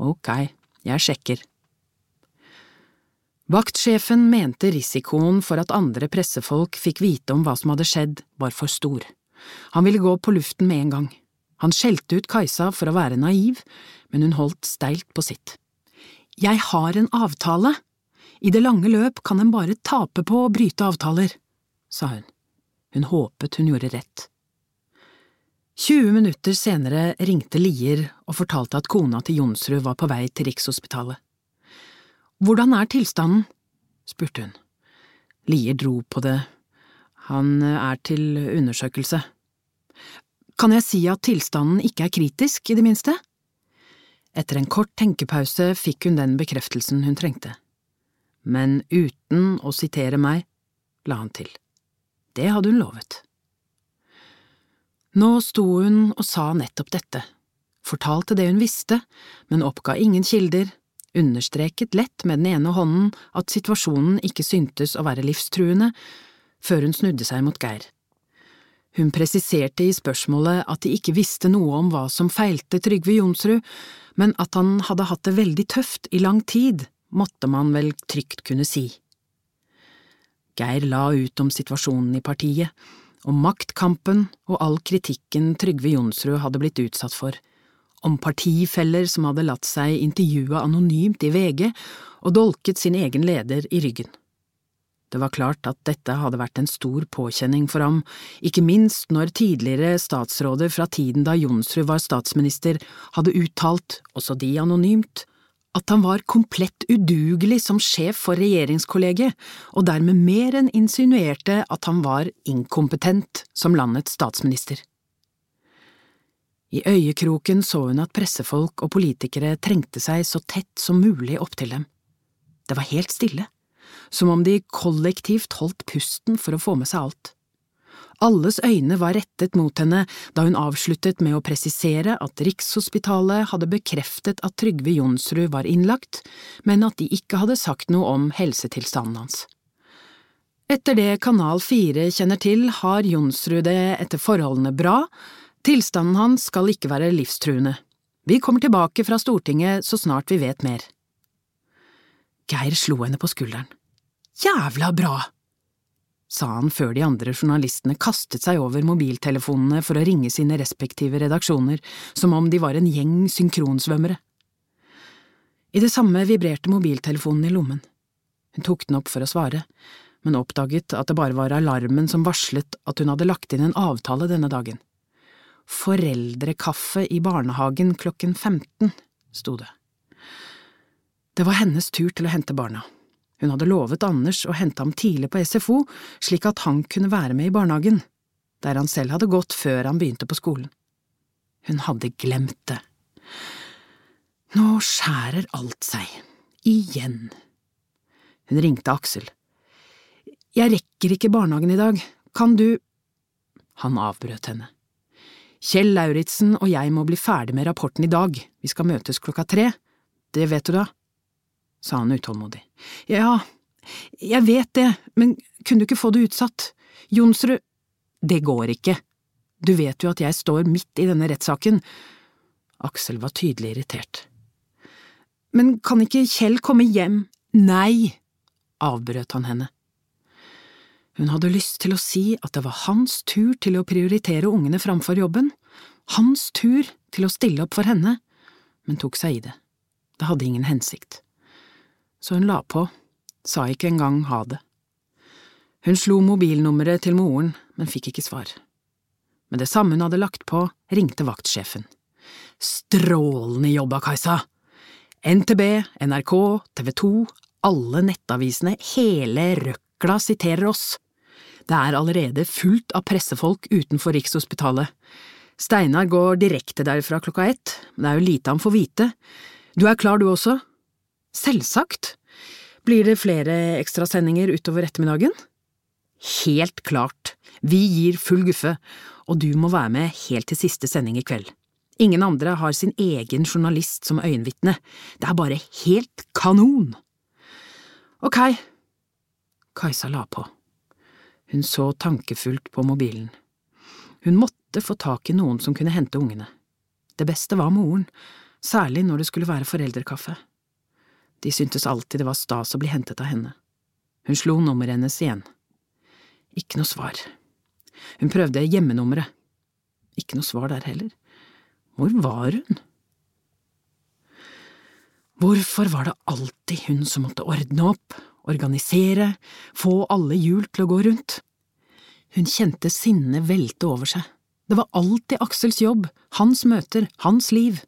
ok, jeg sjekker. Vaktsjefen mente risikoen for at andre pressefolk fikk vite om hva som hadde skjedd, var for stor. Han ville gå på luften med en gang. Han skjelte ut Kajsa for å være naiv, men hun holdt steilt på sitt. Jeg har en avtale, i det lange løp kan en bare tape på å bryte avtaler, sa hun. Hun håpet hun gjorde rett. 20 minutter senere ringte Lier og fortalte at kona til Jonsrud var på vei til Rikshospitalet. Hvordan er tilstanden? spurte hun. Lier dro på det. Han er til undersøkelse. Kan jeg si at tilstanden ikke er kritisk, i det minste? Etter en kort tenkepause fikk hun den bekreftelsen hun trengte men uten å sitere meg, la han til. Det hadde hun lovet. Nå sto hun og sa nettopp dette, fortalte det hun visste, men oppga ingen kilder, understreket lett med den ene hånden at situasjonen ikke syntes å være livstruende, før hun snudde seg mot Geir. Hun presiserte i spørsmålet at de ikke visste noe om hva som feilte Trygve Jonsrud, men at han hadde hatt det veldig tøft i lang tid, måtte man vel trygt kunne si. Geir la ut om situasjonen i partiet, om maktkampen og all kritikken Trygve Jonsrud hadde blitt utsatt for, om partifeller som hadde latt seg intervjue anonymt i VG og dolket sin egen leder i ryggen. Det var klart at dette hadde vært en stor påkjenning for ham, ikke minst når tidligere statsråder fra tiden da Jonsrud var statsminister hadde uttalt, også de anonymt, at han var komplett udugelig som sjef for regjeringskollegiet, og dermed mer enn insinuerte at han var inkompetent som landets statsminister. I øyekroken så hun at pressefolk og politikere trengte seg så tett som mulig opptil dem. Det var helt stille, som om de kollektivt holdt pusten for å få med seg alt. Alles øyne var rettet mot henne da hun avsluttet med å presisere at Rikshospitalet hadde bekreftet at Trygve Jonsrud var innlagt, men at de ikke hadde sagt noe om helsetilstanden hans. Etter det Kanal 4 kjenner til, har Jonsrud det etter forholdene bra, tilstanden hans skal ikke være livstruende. Vi kommer tilbake fra Stortinget så snart vi vet mer. Geir slo henne på skulderen. Jævla bra! sa han før de andre journalistene kastet seg over mobiltelefonene for å ringe sine respektive redaksjoner, som om de var en gjeng synkronsvømmere. I det samme vibrerte mobiltelefonen i lommen. Hun tok den opp for å svare, men oppdaget at det bare var alarmen som varslet at hun hadde lagt inn en avtale denne dagen. Foreldrekaffe i barnehagen klokken 15, sto det. Det var hennes tur til å hente barna. Hun hadde lovet Anders å hente ham tidlig på SFO, slik at han kunne være med i barnehagen, der han selv hadde gått før han begynte på skolen. Hun hadde glemt det. Nå skjærer alt seg. Igjen. Hun ringte Aksel. Jeg rekker ikke barnehagen i dag, kan du… Han avbrøt henne. Kjell Lauritzen og jeg må bli ferdig med rapporten i dag, vi skal møtes klokka tre, det vet du da sa han utålmodig. Ja, jeg vet det, men kunne du ikke få det utsatt? Jonsrud… Det går ikke. Du vet jo at jeg står midt i denne rettssaken. Aksel var tydelig irritert. Men kan ikke Kjell komme hjem? Nei, avbrøt han henne. Hun hadde lyst til å si at det var hans tur til å prioritere ungene framfor jobben, hans tur til å stille opp for henne, men tok seg i det. Det hadde ingen hensikt så hun la på, sa ikke engang ha det. Hun slo mobilnummeret til moren, men fikk ikke svar. Med det samme hun hadde lagt på, ringte vaktsjefen. Strålende jobba, Kajsa! NTB, NRK, TV 2, alle nettavisene, hele røkla siterer oss. Det er allerede fullt av pressefolk utenfor Rikshospitalet. Steinar går direkte derfra klokka ett, men det er jo lite han får vite. Du er klar du også? Selvsagt. Blir det flere ekstrasendinger utover ettermiddagen? Helt klart. Vi gir full guffe, og du må være med helt til siste sending i kveld. Ingen andre har sin egen journalist som øyenvitne. Det er bare helt kanon! Ok. Kajsa la på. Hun så tankefullt på mobilen. Hun måtte få tak i noen som kunne hente ungene. Det beste var moren, særlig når det skulle være foreldrekaffe. De syntes alltid det var stas å bli hentet av henne. Hun slo nummeret hennes igjen. Ikke noe svar. Hun prøvde hjemmenummeret. Ikke noe svar der heller. Hvor var hun? Hvorfor var det alltid hun som måtte ordne opp, organisere, få alle hjul til å gå rundt? Hun kjente sinnet velte over seg. Det var alltid Aksels jobb, hans møter, hans liv.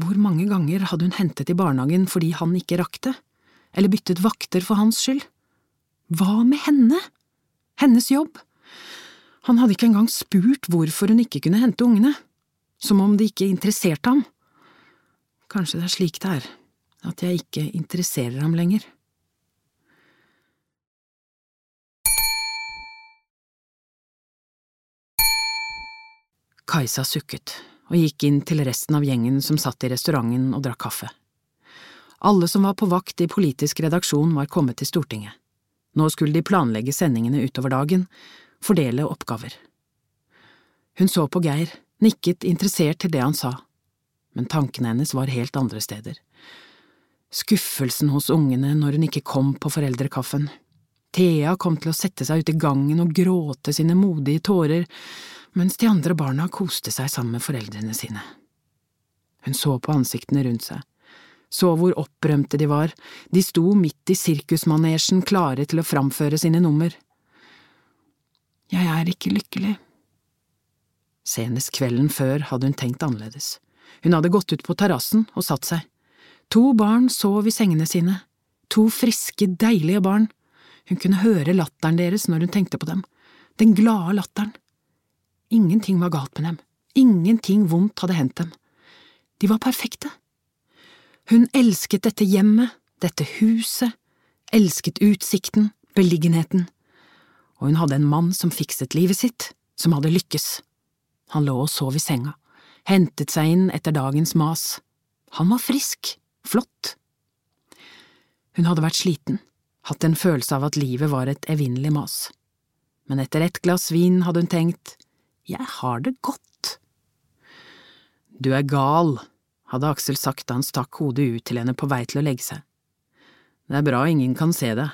Hvor mange ganger hadde hun hentet i barnehagen fordi han ikke rakk det, eller byttet vakter for hans skyld? Hva med henne? Hennes jobb? Han hadde ikke engang spurt hvorfor hun ikke kunne hente ungene, som om det ikke interesserte ham. Kanskje det er slik det er, at jeg ikke interesserer ham lenger. Kajsa sukket og gikk inn til resten av gjengen som satt i restauranten og drakk kaffe. Alle som var på vakt i politisk redaksjon var kommet til Stortinget. Nå skulle de planlegge sendingene utover dagen, fordele oppgaver. Hun så på Geir, nikket interessert til det han sa, men tankene hennes var helt andre steder. Skuffelsen hos ungene når hun ikke kom på foreldrekaffen. Thea kom til å sette seg ute i gangen og gråte sine modige tårer, mens de andre barna koste seg sammen med foreldrene sine. Hun så på ansiktene rundt seg, så hvor opprømte de var, de sto midt i sirkusmanesjen klare til å framføre sine nummer. Jeg er ikke lykkelig. Senest kvelden før hadde hun tenkt annerledes. Hun hadde gått ut på terrassen og satt seg. To barn sov i sengene sine, to friske, deilige barn. Hun kunne høre latteren deres når hun tenkte på dem, den glade latteren. Ingenting var galt med dem, ingenting vondt hadde hendt dem. De var perfekte. Hun elsket dette hjemmet, dette huset, elsket utsikten, beliggenheten, og hun hadde en mann som fikset livet sitt, som hadde lykkes. Han lå og sov i senga, hentet seg inn etter dagens mas. Han var frisk, flott. Hun hadde vært sliten, hatt en følelse av at livet var et evinnelig mas. Men etter ett glass vin hadde hun tenkt, jeg har det godt. Du er gal, hadde Aksel sagt da han stakk hodet ut til henne på vei til å legge seg. Det er bra ingen kan se det,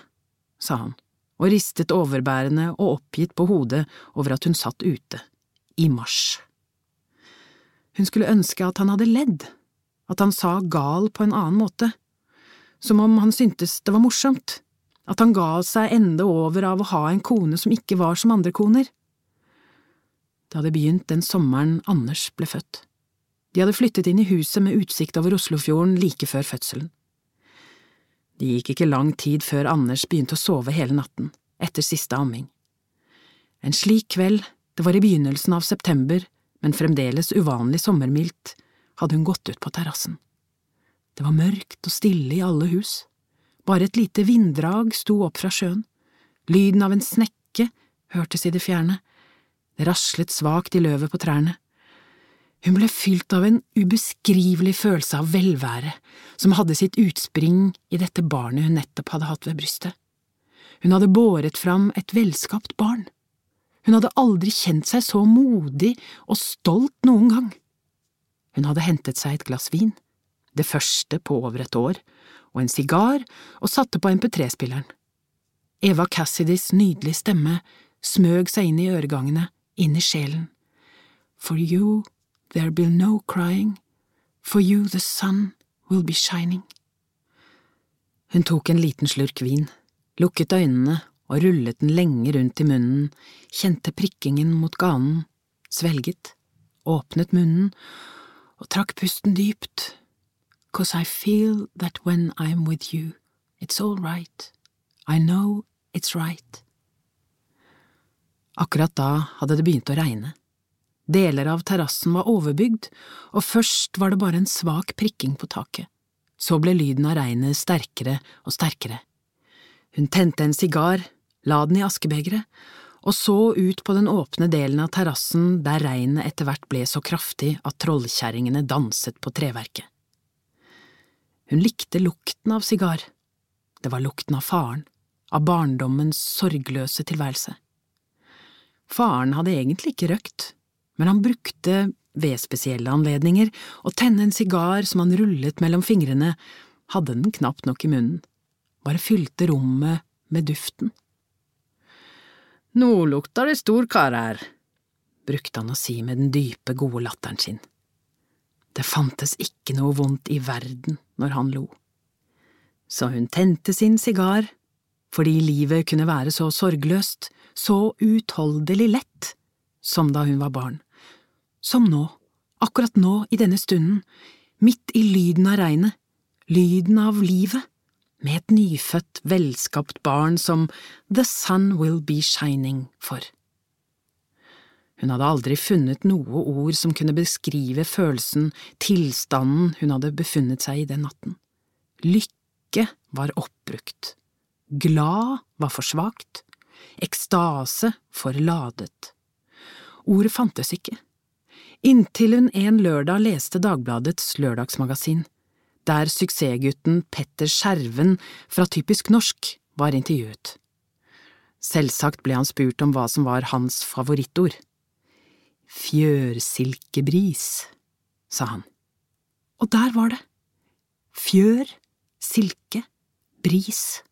sa han, og ristet overbærende og oppgitt på hodet over at hun satt ute, i mars. Hun skulle ønske at han hadde ledd, at han sa gal på en annen måte, som om han syntes det var morsomt, at han ga seg ende over av å ha en kone som ikke var som andre koner. Det hadde begynt den sommeren Anders ble født. De hadde flyttet inn i huset med utsikt over Oslofjorden like før fødselen. Det gikk ikke lang tid før Anders begynte å sove hele natten, etter siste amming. En slik kveld, det var i begynnelsen av september, men fremdeles uvanlig sommermildt, hadde hun gått ut på terrassen. Det var mørkt og stille i alle hus. Bare et lite vinddrag sto opp fra sjøen. Lyden av en snekke hørtes i det fjerne. Det raslet svakt i løvet på trærne. Hun ble fylt av en ubeskrivelig følelse av velvære, som hadde sitt utspring i dette barnet hun nettopp hadde hatt ved brystet. Hun hadde båret fram et velskapt barn. Hun hadde aldri kjent seg så modig og stolt noen gang. Hun hadde hentet seg et glass vin, det første på over et år, og en sigar, og satte på MP3-spilleren. Eva Cassidys nydelige stemme smøg seg inn i øregangene, inn i sjelen. For you there will no crying, for you the sun will be shining. Hun tok en liten slurk vin, lukket øynene og rullet den lenge rundt i munnen, kjente prikkingen mot ganen, svelget, åpnet munnen og trakk pusten dypt, cause I feel that when I'm with you, it's all right, I know it's right. Akkurat da hadde det begynt å regne. Deler av terrassen var overbygd, og først var det bare en svak prikking på taket. Så ble lyden av regnet sterkere og sterkere. Hun tente en sigar, la den i askebegeret, og så ut på den åpne delen av terrassen der regnet etter hvert ble så kraftig at trollkjerringene danset på treverket. Hun likte lukten av sigar. Det var lukten av faren, av barndommens sorgløse tilværelse. Faren hadde egentlig ikke røkt, men han brukte, ved spesielle anledninger, å tenne en sigar som han rullet mellom fingrene, hadde den knapt nok i munnen, bare fylte rommet med duften. Nå lukter det stor kar her, brukte han å si med den dype, gode latteren sin. Det fantes ikke noe vondt i verden når han lo. Så hun tente sin sigar, fordi livet kunne være så sorgløst, så utholdelig lett, som da hun var barn. Som nå, akkurat nå i denne stunden, midt i lyden av regnet, lyden av livet med et nyfødt, velskapt barn som The Sun Will Be Shining for. Hun hadde aldri funnet noe ord som kunne beskrive følelsen, tilstanden hun hadde befunnet seg i den natten. Lykke var oppbrukt, glad var for svakt, ekstase for ladet. Ordet fantes ikke, inntil hun en lørdag leste Dagbladets lørdagsmagasin der suksessgutten Petter Skjerven fra Typisk norsk var intervjuet. Selvsagt ble han spurt om hva som var hans favorittord. Fjørsilkebris, sa han. Og der var det. Fjør, silke, bris.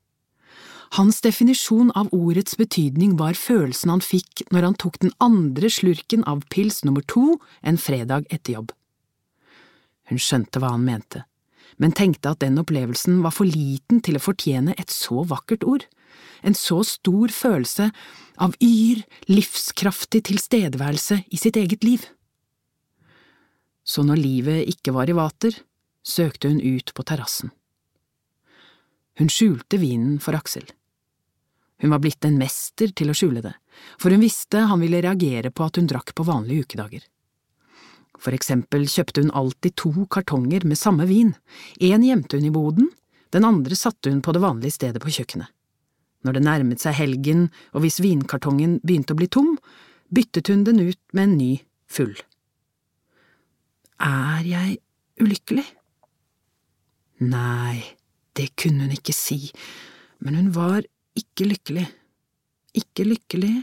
Hans definisjon av ordets betydning var følelsen han fikk når han tok den andre slurken av pils nummer to en fredag etter jobb. Hun skjønte hva han mente men tenkte at den opplevelsen var for liten til å fortjene et så vakkert ord, en så stor følelse av yr, livskraftig tilstedeværelse i sitt eget liv. Så når livet ikke var i vater, søkte hun ut på terrassen. Hun skjulte vinen for Aksel. Hun var blitt en mester til å skjule det, for hun visste han ville reagere på at hun drakk på vanlige ukedager. For eksempel kjøpte hun alltid to kartonger med samme vin, en gjemte hun i boden, den andre satte hun på det vanlige stedet på kjøkkenet. Når det nærmet seg helgen og hvis vinkartongen begynte å bli tom, byttet hun den ut med en ny, full. Er jeg ulykkelig? Nei, det kunne hun ikke si, men hun var ikke lykkelig. Ikke lykkelig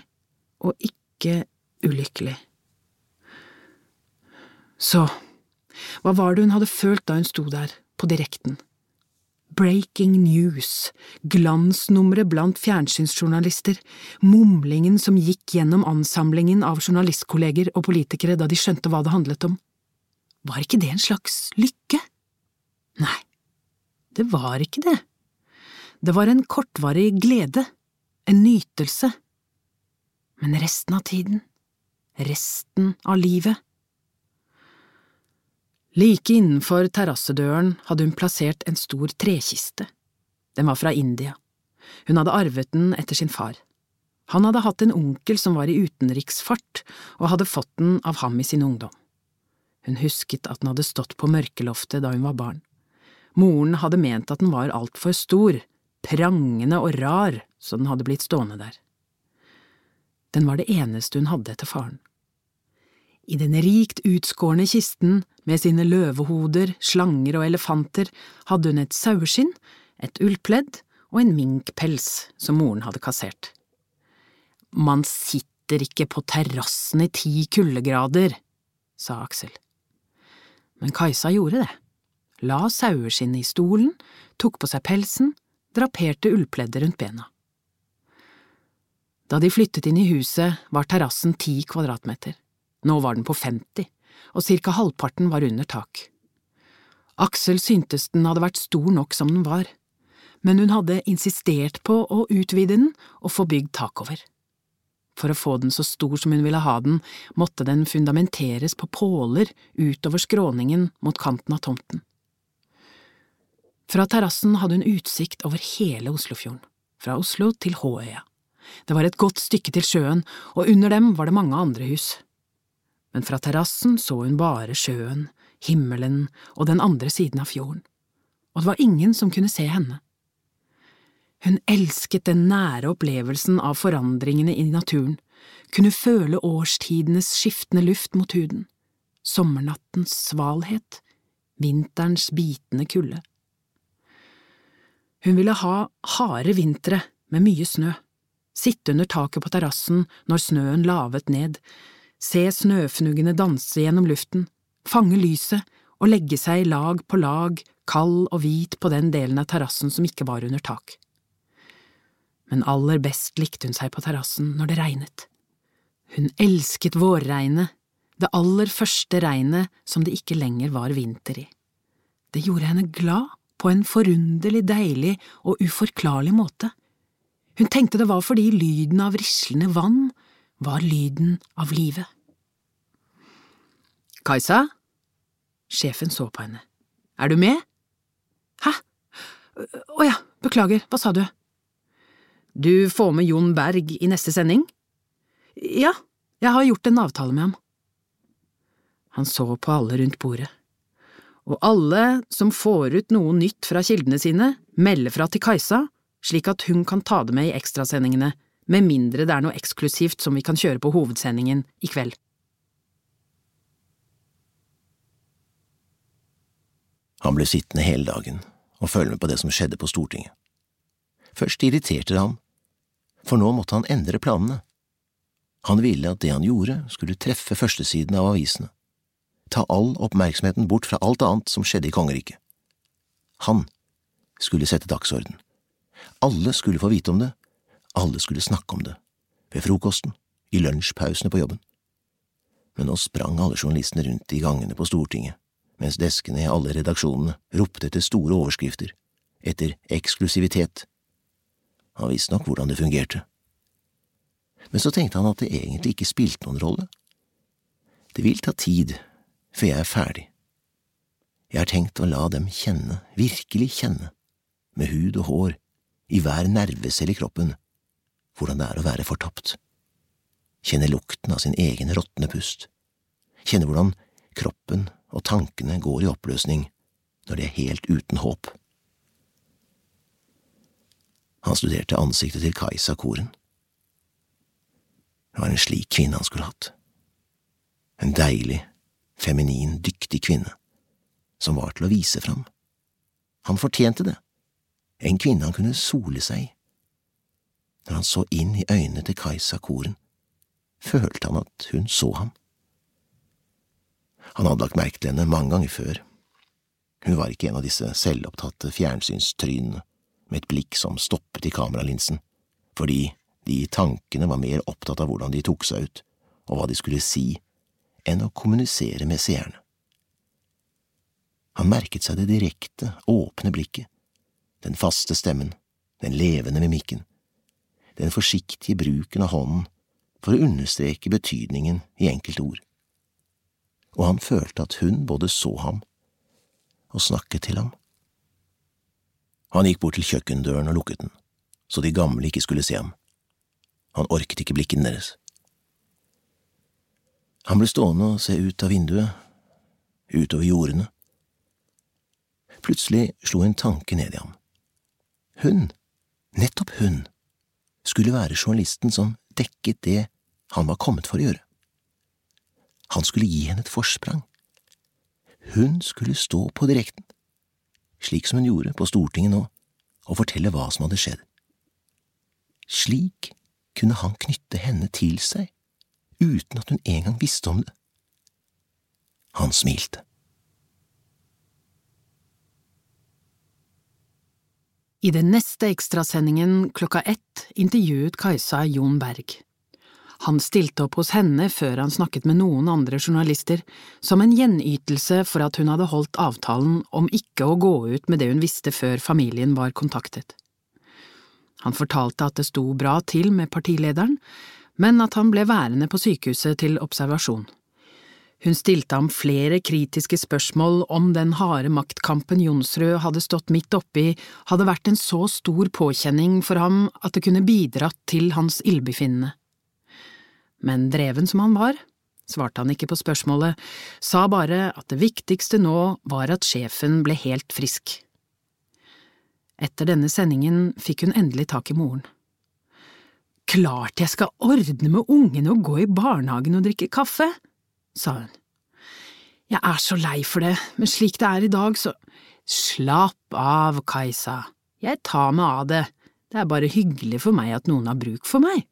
og ikke ulykkelig. Så, hva var det hun hadde følt da hun sto der, på direkten? Breaking news, glansnummeret blant fjernsynsjournalister, mumlingen som gikk gjennom ansamlingen av journalistkolleger og politikere da de skjønte hva det handlet om. Var ikke det en slags lykke? Nei, det var ikke det. Det var en kortvarig glede, en nytelse. Men resten av tiden, resten av livet, Like innenfor terrassedøren hadde hun plassert en stor trekiste. Den var fra India. Hun hadde arvet den etter sin far. Han hadde hatt en onkel som var i utenriksfart, og hadde fått den av ham i sin ungdom. Hun husket at den hadde stått på mørkeloftet da hun var barn. Moren hadde ment at den var altfor stor, prangende og rar, så den hadde blitt stående der. Den var det eneste hun hadde etter faren. I den rikt utskårne kisten, med sine løvehoder, slanger og elefanter, hadde hun et saueskinn, et ullpledd og en minkpels som moren hadde kassert. Man sitter ikke på terrassen i ti kuldegrader, sa Aksel. Men Kajsa gjorde det, la saueskinnet i stolen, tok på seg pelsen, draperte ullpleddet rundt bena. Da de flyttet inn i huset, var terrassen ti kvadratmeter. Nå var den på 50, og cirka halvparten var under tak. Aksel syntes den hadde vært stor nok som den var, men hun hadde insistert på å utvide den og få bygd tak over. For å få den så stor som hun ville ha den, måtte den fundamenteres på påler utover skråningen mot kanten av tomten. Fra terrassen hadde hun utsikt over hele Oslofjorden, fra Oslo til Håøya. Det var et godt stykke til sjøen, og under dem var det mange andre hus men fra terrassen så hun bare sjøen, himmelen og den andre siden av fjorden, og det var ingen som kunne se henne. Hun elsket den nære opplevelsen av forandringene i naturen, kunne føle årstidenes skiftende luft mot huden, sommernattens svalhet, vinterens bitende kulde. Hun ville ha harde vintre med mye snø, sitte under taket på terrassen når snøen lavet ned, se snøfnuggene danse gjennom luften, fange lyset og legge seg lag på lag, kald og hvit på den delen av terrassen som ikke var under tak. Men aller best likte hun seg på terrassen når det regnet. Hun elsket vårregnet, det aller første regnet som det ikke lenger var vinter i. Det gjorde henne glad på en forunderlig deilig og uforklarlig måte. Hun tenkte det var fordi lyden av rislende vann var lyden av livet. Kajsa? Sjefen så på henne. Er du med? Hæ? Å ja, beklager, hva sa du? Du får med Jon Berg i neste sending? Ja, jeg har gjort en avtale med ham. Han så på alle rundt bordet. Og alle som får ut noe nytt fra kildene sine, melder fra til Kajsa, slik at hun kan ta det med i ekstrasendingene med mindre det er noe eksklusivt som vi kan kjøre på hovedsendingen i kveld. Han ble sittende hele dagen og følge med på det som skjedde på Stortinget. Først irriterte det ham, for nå måtte han endre planene. Han ville at det han gjorde, skulle treffe førstesiden av avisene, ta all oppmerksomheten bort fra alt annet som skjedde i kongeriket. Han skulle sette dagsorden. Alle skulle få vite om det, alle skulle snakke om det, ved frokosten, i lunsjpausene på jobben. Men nå sprang alle journalistene rundt i gangene på Stortinget, mens deskene i alle redaksjonene ropte etter store overskrifter, etter eksklusivitet. Han visste nok hvordan det fungerte. Men så tenkte han at det egentlig ikke spilte noen rolle. Det vil ta tid før jeg er ferdig. Jeg har tenkt å la dem kjenne, virkelig kjenne, med hud og hår, i hver nervecelle i kroppen, hvordan det er å være fortapt. Kjenne lukten av sin egen råtne pust. Kjenne hvordan kroppen og tankene går i oppløsning når de er helt uten håp. Han studerte ansiktet til Kajsa Koren. Det var en slik kvinne han skulle hatt. En deilig, feminin, dyktig kvinne, som var til å vise fram. Han fortjente det, en kvinne han kunne sole seg i. Når han så inn i øynene til Kajsa Koren, følte han at hun så ham. Han hadde lagt merke til henne mange ganger før. Hun var ikke en av disse selvopptatte fjernsynstrynene med et blikk som stoppet i kameralinsen, fordi de tankene var mer opptatt av hvordan de tok seg ut, og hva de skulle si, enn å kommunisere med seerne. Han merket seg det direkte, åpne blikket, den faste stemmen, den levende mimikken, den forsiktige bruken av hånden for å understreke betydningen i enkelte ord. Og han følte at hun både så ham og snakket til ham. Han gikk bort til kjøkkendøren og lukket den, så de gamle ikke skulle se ham. Han orket ikke blikkene deres. Han ble stående og se ut av vinduet, utover jordene. Plutselig slo en tanke ned i ham. Hun, nettopp hun, skulle være journalisten som dekket det han var kommet for å gjøre. Han skulle gi henne et forsprang. Hun skulle stå på direkten, slik som hun gjorde på Stortinget nå, og fortelle hva som hadde skjedd. Slik kunne han knytte henne til seg, uten at hun engang visste om det. Han smilte. I den neste ekstrasendingen klokka ett intervjuet Kajsa Jon Berg. Han stilte opp hos henne før han snakket med noen andre journalister, som en gjenytelse for at hun hadde holdt avtalen om ikke å gå ut med det hun visste før familien var kontaktet. Han fortalte at det sto bra til med partilederen, men at han ble værende på sykehuset til observasjon. Hun stilte ham flere kritiske spørsmål om den harde maktkampen Jonsrud hadde stått midt oppi, hadde vært en så stor påkjenning for ham at det kunne bidratt til hans ildbefinnende. Men dreven som han var, svarte han ikke på spørsmålet, sa bare at det viktigste nå var at sjefen ble helt frisk. Etter denne sendingen fikk hun endelig tak i moren. Klart jeg skal ordne med ungene og gå i barnehagen og drikke kaffe, sa hun. Jeg er så lei for det, men slik det er i dag, så… Slapp av, Kajsa, jeg tar meg av det, det er bare hyggelig for meg at noen har bruk for meg.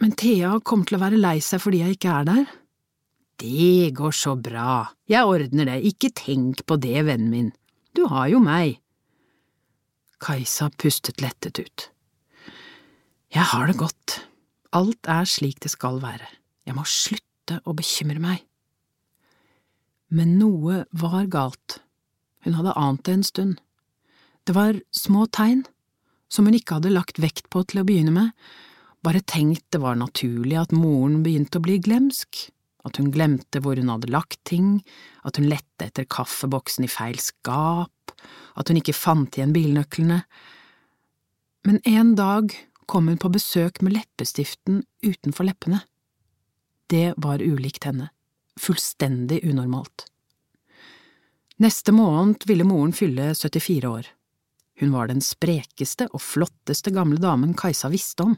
Men Thea kommer til å være lei seg fordi jeg ikke er der. Det går så bra, jeg ordner det, ikke tenk på det, vennen min, du har jo meg. Kajsa pustet lettet ut. Jeg har det godt, alt er slik det skal være, jeg må slutte å bekymre meg. Men noe var galt, hun hadde ant det en stund. Det var små tegn, som hun ikke hadde lagt vekt på til å begynne med, bare tenkt det var naturlig at moren begynte å bli glemsk, at hun glemte hvor hun hadde lagt ting, at hun lette etter kaffeboksen i feil skap, at hun ikke fant igjen bilnøklene. Men en dag kom hun på besøk med leppestiften utenfor leppene. Det var ulikt henne fullstendig unormalt. Neste måned ville moren fylle 74 år. Hun var den sprekeste og flotteste gamle damen Kajsa visste om.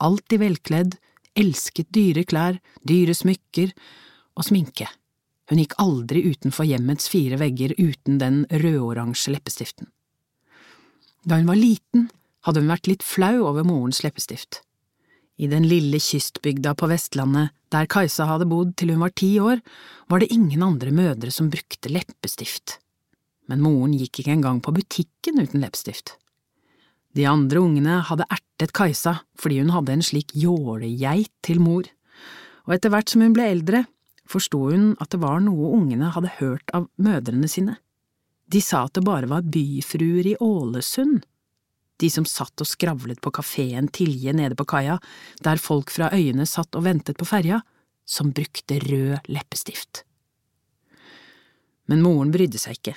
Alltid velkledd, elsket dyre klær, dyre smykker og sminke. Hun gikk aldri utenfor hjemmets fire vegger uten den rødoransje leppestiften. Da hun var liten, hadde hun vært litt flau over morens leppestift. I den lille kystbygda på Vestlandet, der Kajsa hadde bodd til hun var ti år, var det ingen andre mødre som brukte leppestift. Men moren gikk ikke engang på butikken uten leppestift. De andre ungene hadde ertet Kajsa fordi hun hadde en slik jålegeit til mor, og etter hvert som hun ble eldre, forsto hun at det var noe ungene hadde hørt av mødrene sine. De sa at det bare var byfruer i Ålesund de som satt og skravlet på kafeen Tilje nede på kaia, der folk fra øyene satt og ventet på ferja, som brukte rød leppestift. Men moren brydde seg ikke.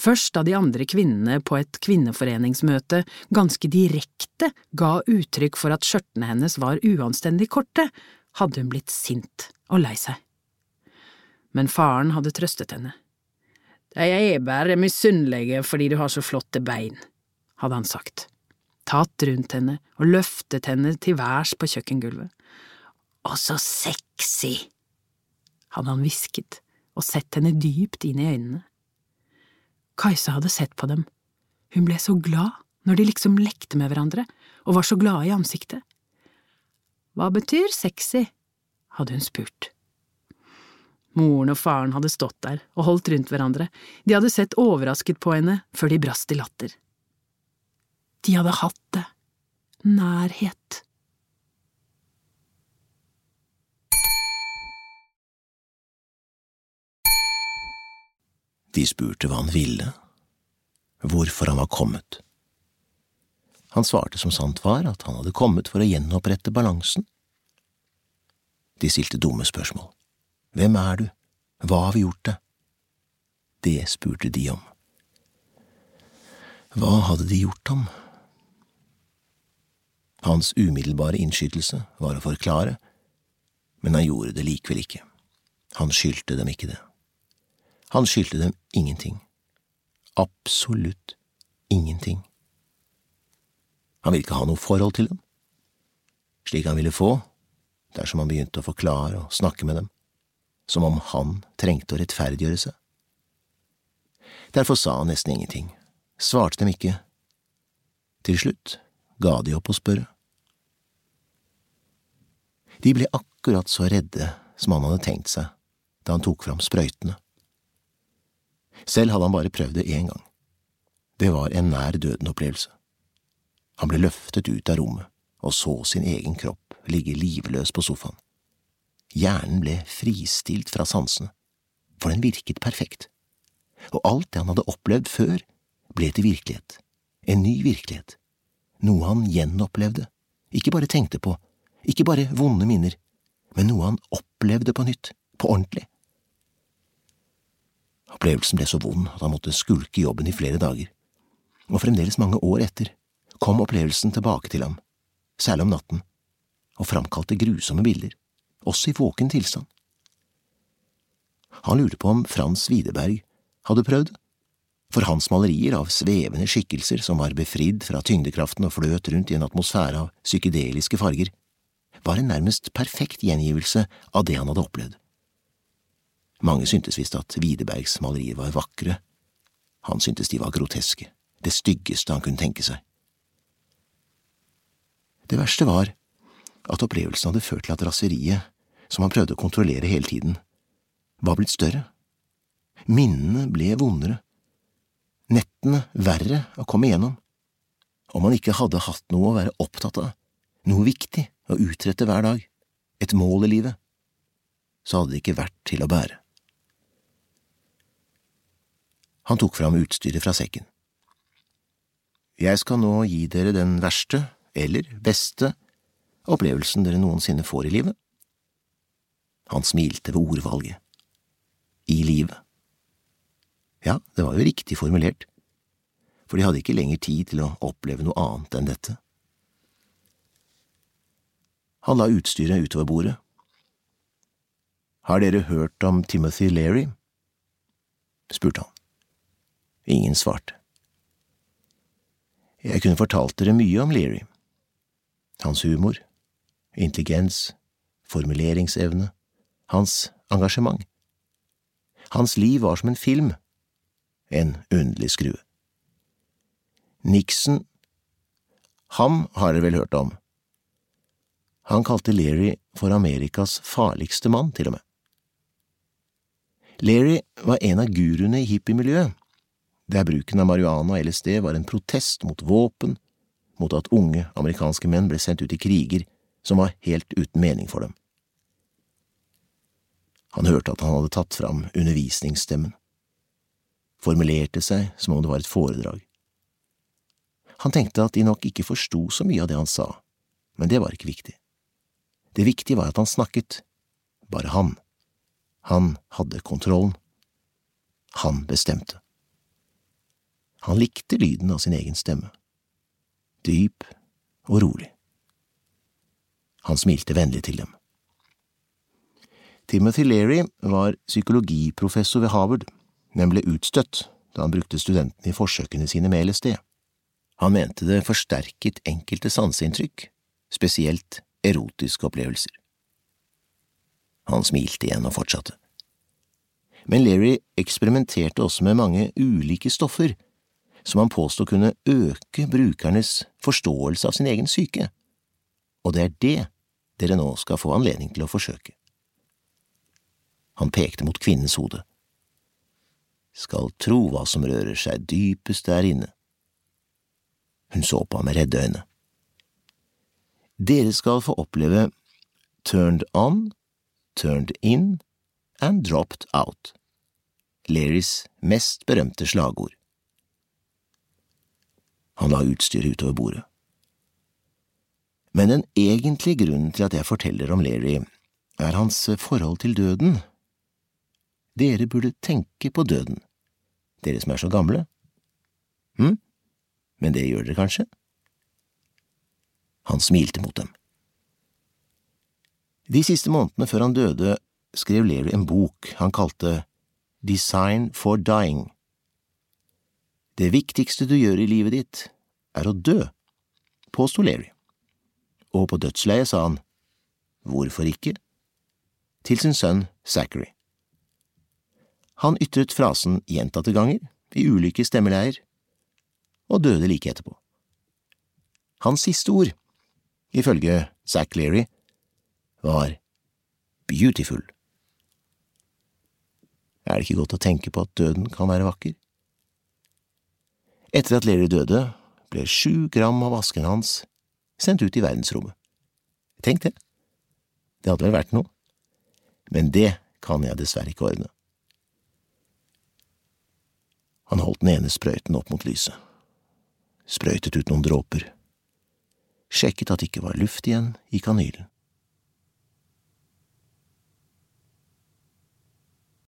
Først da de andre kvinnene på et kvinneforeningsmøte ganske direkte ga uttrykk for at skjørtene hennes var uanstendig korte, hadde hun blitt sint og lei seg. Men faren hadde trøstet henne. De er bare misunnelige fordi du har så flotte bein hadde han sagt. tatt rundt henne og løftet henne til værs på kjøkkengulvet. Og så sexy, hadde han hvisket og sett henne dypt inn i øynene. Kajsa hadde sett på dem. Hun ble så glad når de liksom lekte med hverandre og var så glade i ansiktet. Hva betyr sexy? hadde hun spurt. Moren og faren hadde stått der og holdt rundt hverandre, de hadde sett overrasket på henne før de brast i latter. De hadde hatt det. Nærhet. De spurte hva han ville, hvorfor han var kommet. Han svarte som sant var, at han hadde kommet for å gjenopprette balansen. De stilte dumme spørsmål. Hvem er du? Hva har vi gjort deg? Det spurte de om. Hva hadde de gjort ham? Hans umiddelbare innskytelse var å forklare, men han gjorde det likevel ikke. Han skyldte dem ikke det. Han skyldte dem ingenting. Absolutt ingenting. Han ville ikke ha noe forhold til dem, slik han ville få dersom han begynte å forklare og snakke med dem, som om han trengte å rettferdiggjøre seg. Derfor sa han nesten ingenting, svarte dem ikke. Til slutt ga de opp å spørre. De ble akkurat så redde som han hadde tenkt seg da han tok fram sprøytene. Selv hadde han bare prøvd det én gang. Det var en nær døden-opplevelse. Han ble løftet ut av rommet og så sin egen kropp ligge livløs på sofaen. Hjernen ble fristilt fra sansene, for den virket perfekt, og alt det han hadde opplevd før, ble til virkelighet, en ny virkelighet, noe han gjenopplevde, ikke bare tenkte på, ikke bare vonde minner, men noe han opplevde på nytt, på ordentlig. Opplevelsen ble så vond at han måtte skulke jobben i flere dager, og fremdeles mange år etter kom opplevelsen tilbake til ham, særlig om natten, og framkalte grusomme bilder, også i våken tilstand. Han lurte på om Frans Widerberg hadde prøvd, for hans malerier av svevende skikkelser som var befridd fra tyngdekraften og fløt rundt i en atmosfære av psykedeliske farger, var en nærmest perfekt gjengivelse av det han hadde opplevd. Mange syntes visst at Widerbergs malerier var vakre, han syntes de var groteske, det styggeste han kunne tenke seg. Det verste var at opplevelsen hadde ført til at raseriet, som han prøvde å kontrollere hele tiden, var blitt større. Minnene ble vondere, nettene verre å komme igjennom. Om han ikke hadde hatt noe å være opptatt av, noe viktig å utrette hver dag, et mål i livet, så hadde det ikke vært til å bære. Han tok fram utstyret fra sekken. Jeg skal nå gi dere den verste, eller beste, opplevelsen dere noensinne får i livet. Han smilte ved ordvalget. I livet. Ja, det var jo riktig formulert, for de hadde ikke lenger tid til å oppleve noe annet enn dette. Han la utstyret utover bordet. Har dere hørt om Timothy Leary? spurte han. Ingen svarte. Jeg kunne fortalt dere mye om Leary. Hans humor, intelligens, formuleringsevne, hans engasjement. Hans liv var som en film, en underlig skrue. Nixon, ham har dere vel hørt om. Han kalte Leary for Amerikas farligste mann, til og med. Leary var en av guruene i hippiemiljøet, der bruken av marihuana og LSD var en protest mot våpen, mot at unge amerikanske menn ble sendt ut i kriger som var helt uten mening for dem. Han hørte at han hadde tatt fram undervisningsstemmen, formulerte seg som om det var et foredrag. Han tenkte at de nok ikke forsto så mye av det han sa, men det var ikke viktig. Det viktige var at han snakket, bare han. Han hadde kontrollen. Han bestemte. Han likte lyden av sin egen stemme. Dyp og rolig. Han smilte vennlig til dem. Timothy Leary var psykologiprofessor ved Harvard, men ble utstøtt da han brukte studentene i forsøkene sine med LSD. Han mente det forsterket enkelte sanseinntrykk, spesielt erotiske opplevelser. Han smilte igjen og fortsatte. Men Larry eksperimenterte også med mange ulike stoffer, som han påstod kunne øke brukernes forståelse av sin egen syke, og det er det dere nå skal få anledning til å forsøke. Han pekte mot kvinnens hode. Skal tro hva som rører seg dypest der inne. Hun så på ham med redde øyne. Dere skal få oppleve turned on, turned in and dropped out. Larrys mest berømte slagord. Han la utstyret utover bordet. Men den egentlige grunnen til at jeg forteller om Larry, er hans forhold til døden. Dere burde tenke på døden, dere som er så gamle. Hm? Men det gjør dere kanskje? Han smilte mot dem. De siste månedene før han døde, skrev Larry en bok han kalte Design for Dying. Det viktigste du gjør i livet ditt, er å dø, påsto Larry. Og på dødsleiet sa han, hvorfor ikke, til sin sønn Zachary. Han ytret frasen gjentatte ganger, i ulike stemmeleier, og døde like etterpå. Hans siste ord, ifølge Zack Leary, var beautiful. Er det ikke godt å tenke på at døden kan være vakker? Etter at Leary døde, ble sju gram av asken hans sendt ut i verdensrommet. Tenk det, det hadde vel vært noe, men det kan jeg dessverre ikke ordne. Han holdt den ene sprøyten opp mot lyset sprøytet ut noen dråper, sjekket at det ikke var luft igjen i kanylen.